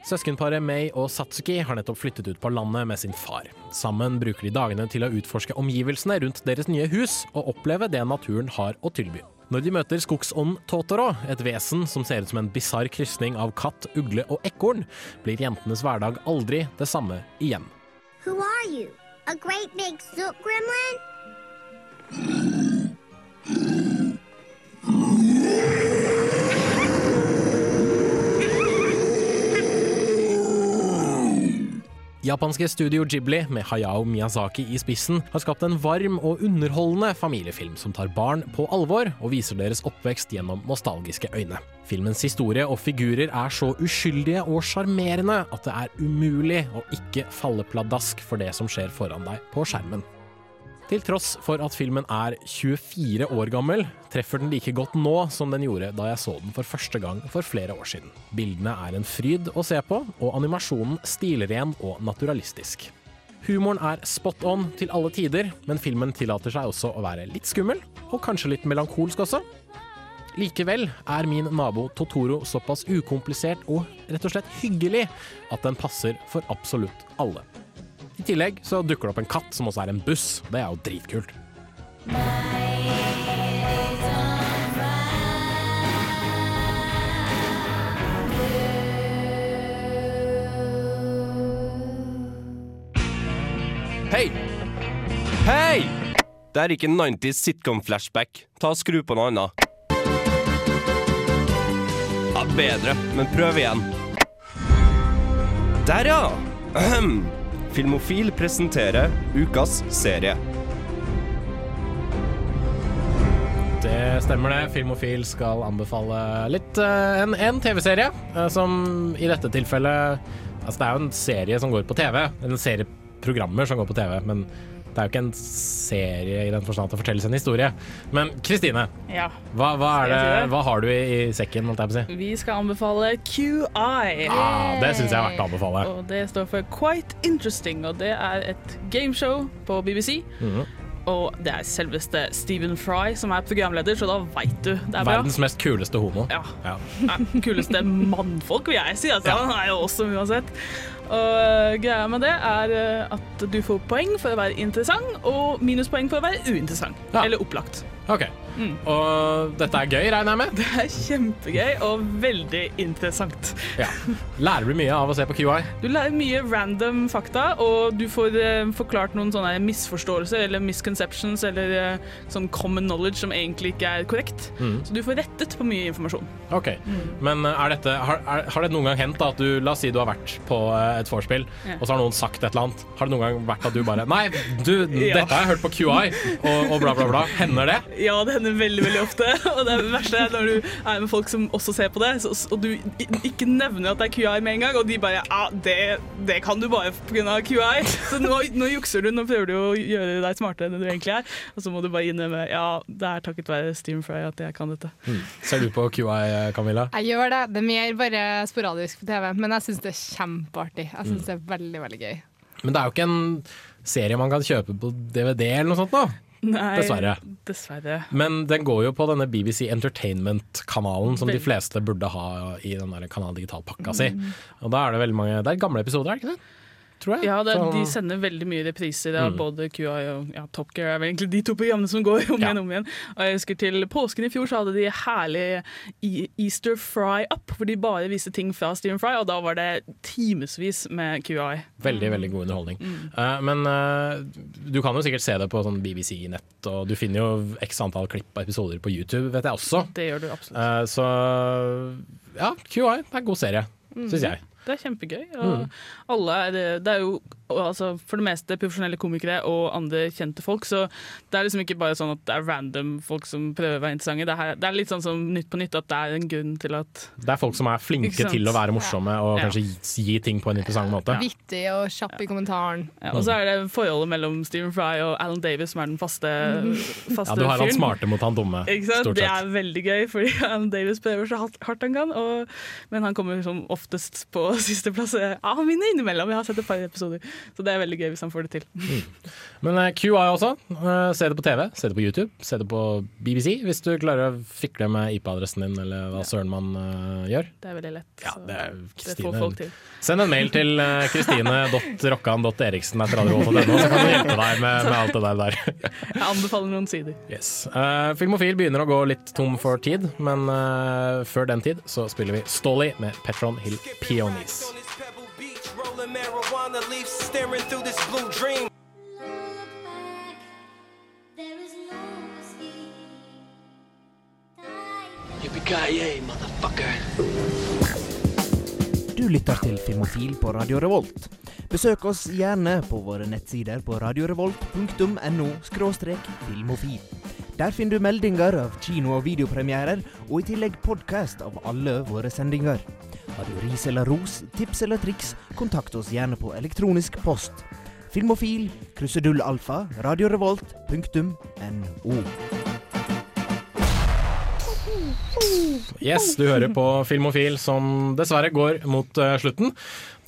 Søskenparet Mei og Satsuki har nettopp flyttet ut på landet med sin far. Sammen bruker de dagene til å utforske omgivelsene rundt deres nye hus og oppleve det naturen har å tilby. Når de møter skogsånden Totoro, et vesen som ser ut som en bisarr krysning av katt, ugle og ekorn, blir jentenes hverdag aldri det samme igjen. Who are you? A great big soup gremlin? Japanske studio Ghibli, med Hayao Miyazaki i spissen, har skapt en varm og underholdende familiefilm som tar barn på alvor og viser deres oppvekst gjennom nostalgiske øyne. Filmens historie og figurer er så uskyldige og sjarmerende at det er umulig å ikke falle pladask for det som skjer foran deg på skjermen. Til tross for at filmen er 24 år gammel, treffer den like godt nå som den gjorde da jeg så den for første gang for flere år siden. Bildene er en fryd å se på, og animasjonen stilren og naturalistisk. Humoren er spot on til alle tider, men filmen tillater seg også å være litt skummel, og kanskje litt melankolsk også. Likevel er min nabo Totoro såpass ukomplisert og rett og slett hyggelig at den passer for absolutt alle. I tillegg så dukker det opp en katt som også er en buss. Det er jo dritkult. Hei! Hei! Det er ikke 90s sitcom-flashback. Ta og Skru på noe annet. Ja, bedre, men prøv igjen. Der, ja! Ahem. Filmofil presenterer ukas serie. Det stemmer det. Filmofil skal anbefale litt eh, en, en TV-serie, eh, som i dette tilfellet Altså, det er jo en serie som går på TV. En serie programmer som går på TV, men det er jo ikke en serie i den forstand at det fortelles en historie. Men Kristine, Ja. hva, hva, det, hva har du i, i sekken, si? Vi skal anbefale QI. Ah, det syns jeg er verdt å anbefale. Og det står for Quite Interesting, og det er et gameshow på BBC. Mhm. Og det er selveste Stephen Fry som er programleder, så da veit du det er bra. Verdens mest kuleste homo. Ja. Ja. Ja, kuleste mannfolk, vil jeg si. Altså. Han er jo awesome uansett. Og uh, greia med det er uh, at du får poeng for å være interessant, og minuspoeng for å være uinteressant. Eller opplagt. OK. Mm. Og dette er gøy, regner jeg med? Det er kjempegøy og veldig interessant. Ja. Lærer du mye av å se på QI? Du lærer mye random fakta, og du får eh, forklart noen sånne misforståelser eller misconceptions eller eh, sånn common knowledge som egentlig ikke er korrekt. Mm. Så du får rettet på mye informasjon. Ok, Men uh, er dette, har, er, har det noen gang hendt at du La oss si du har vært på uh, et vorspiel, Ja. og så har noen sagt et eller annet. Har det noen gang vært at du bare Nei, du, Ja. dette har jeg hørt på QI, og, og bla, bla, bla. Hender det? Ja, det hender veldig veldig ofte. Og det verste er når du er med folk som også ser på det, og du ikke nevner at det er QI med en gang, og de bare Ja, det, det kan du bare pga. QI. Så nå, nå jukser du, nå prøver du å gjøre deg smartere enn du egentlig er. Og så må du bare innrømme Ja, det er takket være Steam Fry at jeg kan dette. Mm. Ser du på QI, Camilla? Jeg gjør det. Det er mer bare sporadisk på TV, men jeg syns det er kjempeartig. Jeg Mm. det er veldig, veldig gøy. Men det er jo ikke en serie man kan kjøpe på DVD eller noe sånt nå. Nei, Dessverre. Dessverre. Men den går jo på denne BBC Entertainment-kanalen, som de fleste burde ha i den der Kanal Digital-pakka si. Mm. Og da er det veldig mange Det er gamle episoder, er det ikke det? Tror jeg. Ja, det, Så- de sender veldig mye repriser av Mm. både QI og ja, Top Gear. er vel egentlig de to programmene som går om igjen og om igjen. Og jeg husker Til påsken i fjor så hadde de herlig E- Easter Fry Up, hvor de bare viste ting fra Stephen Fry, og da var det timevis med QI. Veldig veldig god underholdning. Mm. Uh, men uh, du kan jo sikkert se det på sånn BBC-nett, og du finner jo x antall klipp og episoder på YouTube, vet jeg også. Det gjør du absolutt. Uh, så ja, QI er en god serie, Mm. syns jeg. Det er kjempegøy. Og Mm. alle er, det er jo altså, for det meste profesjonelle komikere og andre kjente folk, så det er liksom ikke bare sånn at det er random folk som prøver å være interessante. Det er, det er litt sånn som Nytt på nytt, at det er en grunn til at Det er folk som er flinke til å være morsomme og Ja. kanskje gi, gi ting på en interessant måte. Vittig og kjapp i kommentaren. ja, Og så er det forholdet mellom Stephen Fry og Alan Davis som er den faste, faste Ja, du har han smarte mot han dumme, Ikke sant? stort Det er veldig gøy, fordi Alan Davis prøver så hardt han kan, og, men han kommer som oftest på sisteplass. Ja, han vinner innimellom, jeg har sett et par episoder. Så det er veldig gøy hvis han får det til. Men eh, QI også. Eh, se det på TV, se det på YouTube, se det på BBC hvis du klarer å fikle med IP-adressen din, eller hva søren man uh, gjør. Det er veldig lett. Ja, det er det får folk til. Send en mail til uh, denne, så kan vi hjelpe deg med, med alt det der. der. Jeg anbefaler noen sider. Yes. Uh, Filmofil begynner å gå litt tom for tid, men uh, før den tid så spiller vi Stolly med Petron Hill Peonies. Rolling marijuana leaves staring through this blue dream. Yippee-ki-yay, motherfucker. Du lytter til Filmofil på Radio Revolt. Besøk oss gjerne på våre nettsider på radiorevolt.no filmofil. Der finner du meldinger av kino- og videopremierer, og i tillegg podkast av alle våre sendinger. Har du ris eller ros, tips eller triks, kontakt oss gjerne på elektronisk post. Filmofil, krusedullalfa, radiorevolt.no. Yes, du hører på Filmofil som dessverre går mot eh, slutten.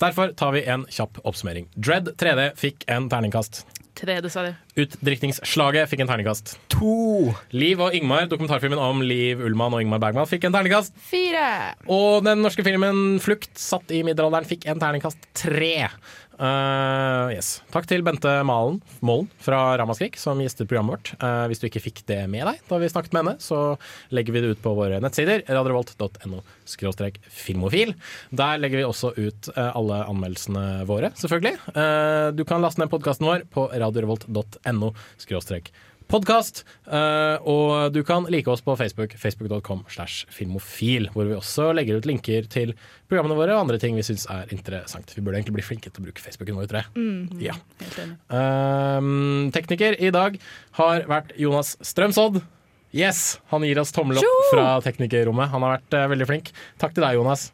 Derfor tar vi en kjapp oppsummering. Dread 3D fikk en terningkast. Tre, dessverre. Utdrikningsslaget fikk en terningkast. To! Liv og Ingmar, dokumentarfilmen om Liv Ullmann og Ingmar Bergman, fikk en terningkast. Fire! Og den norske filmen Flukt, satt i middelalderen, fikk en terningkast tre. Uh, yes. Takk til Bente Malen, Målen fra Ramaskrik, som gjestet programmet vårt. Uh, hvis du ikke fikk det med deg da vi snakket med henne, så legger vi det ut på våre nettsider. radiorevolt.no filmofil. Der legger vi også ut uh, alle anmeldelsene våre, selvfølgelig. Du kan laste ned podkasten vår på radiorevolt.no skråstrek podkast. Uh, og du kan like oss på Facebook, facebook.com slash filmofil, hvor vi også legger ut linker til programmene våre og andre ting vi syns er interessant. Vi burde egentlig bli flinke til å bruke Facebooken vår, tror jeg. Mm, Ja. Um, tekniker i dag har vært Jonas Strømsodd. Yes, Han gir oss tommel opp fra teknikerrommet. Han har vært uh, veldig flink. Takk til deg, Jonas.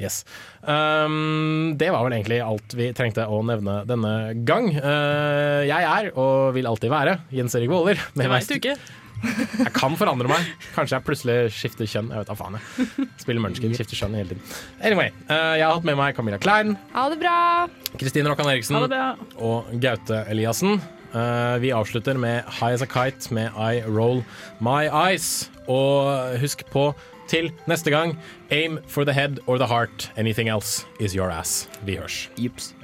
Yes. Um, det var vel egentlig alt vi trengte å nevne denne gang. Uh, jeg er, og vil alltid være, Jens Erik Våler. Det veit du ikke. Jeg kan forandre meg. Kanskje jeg plutselig skifter kjønn. Jeg vet da faen jeg. Spiller Munchkin, skifter kjønn hele tiden. Anyway, uh, jeg har hatt med meg Camilla Klein, Ha det bra! Kristine Rokkan Eriksen Ha det bra. og Gaute Eliassen. Uh, vi avslutter med High As A Kite med I Roll My Eyes. Og husk på, til neste gang, aim for the head or the heart. Anything else is your ass. Vi hørs. Jips.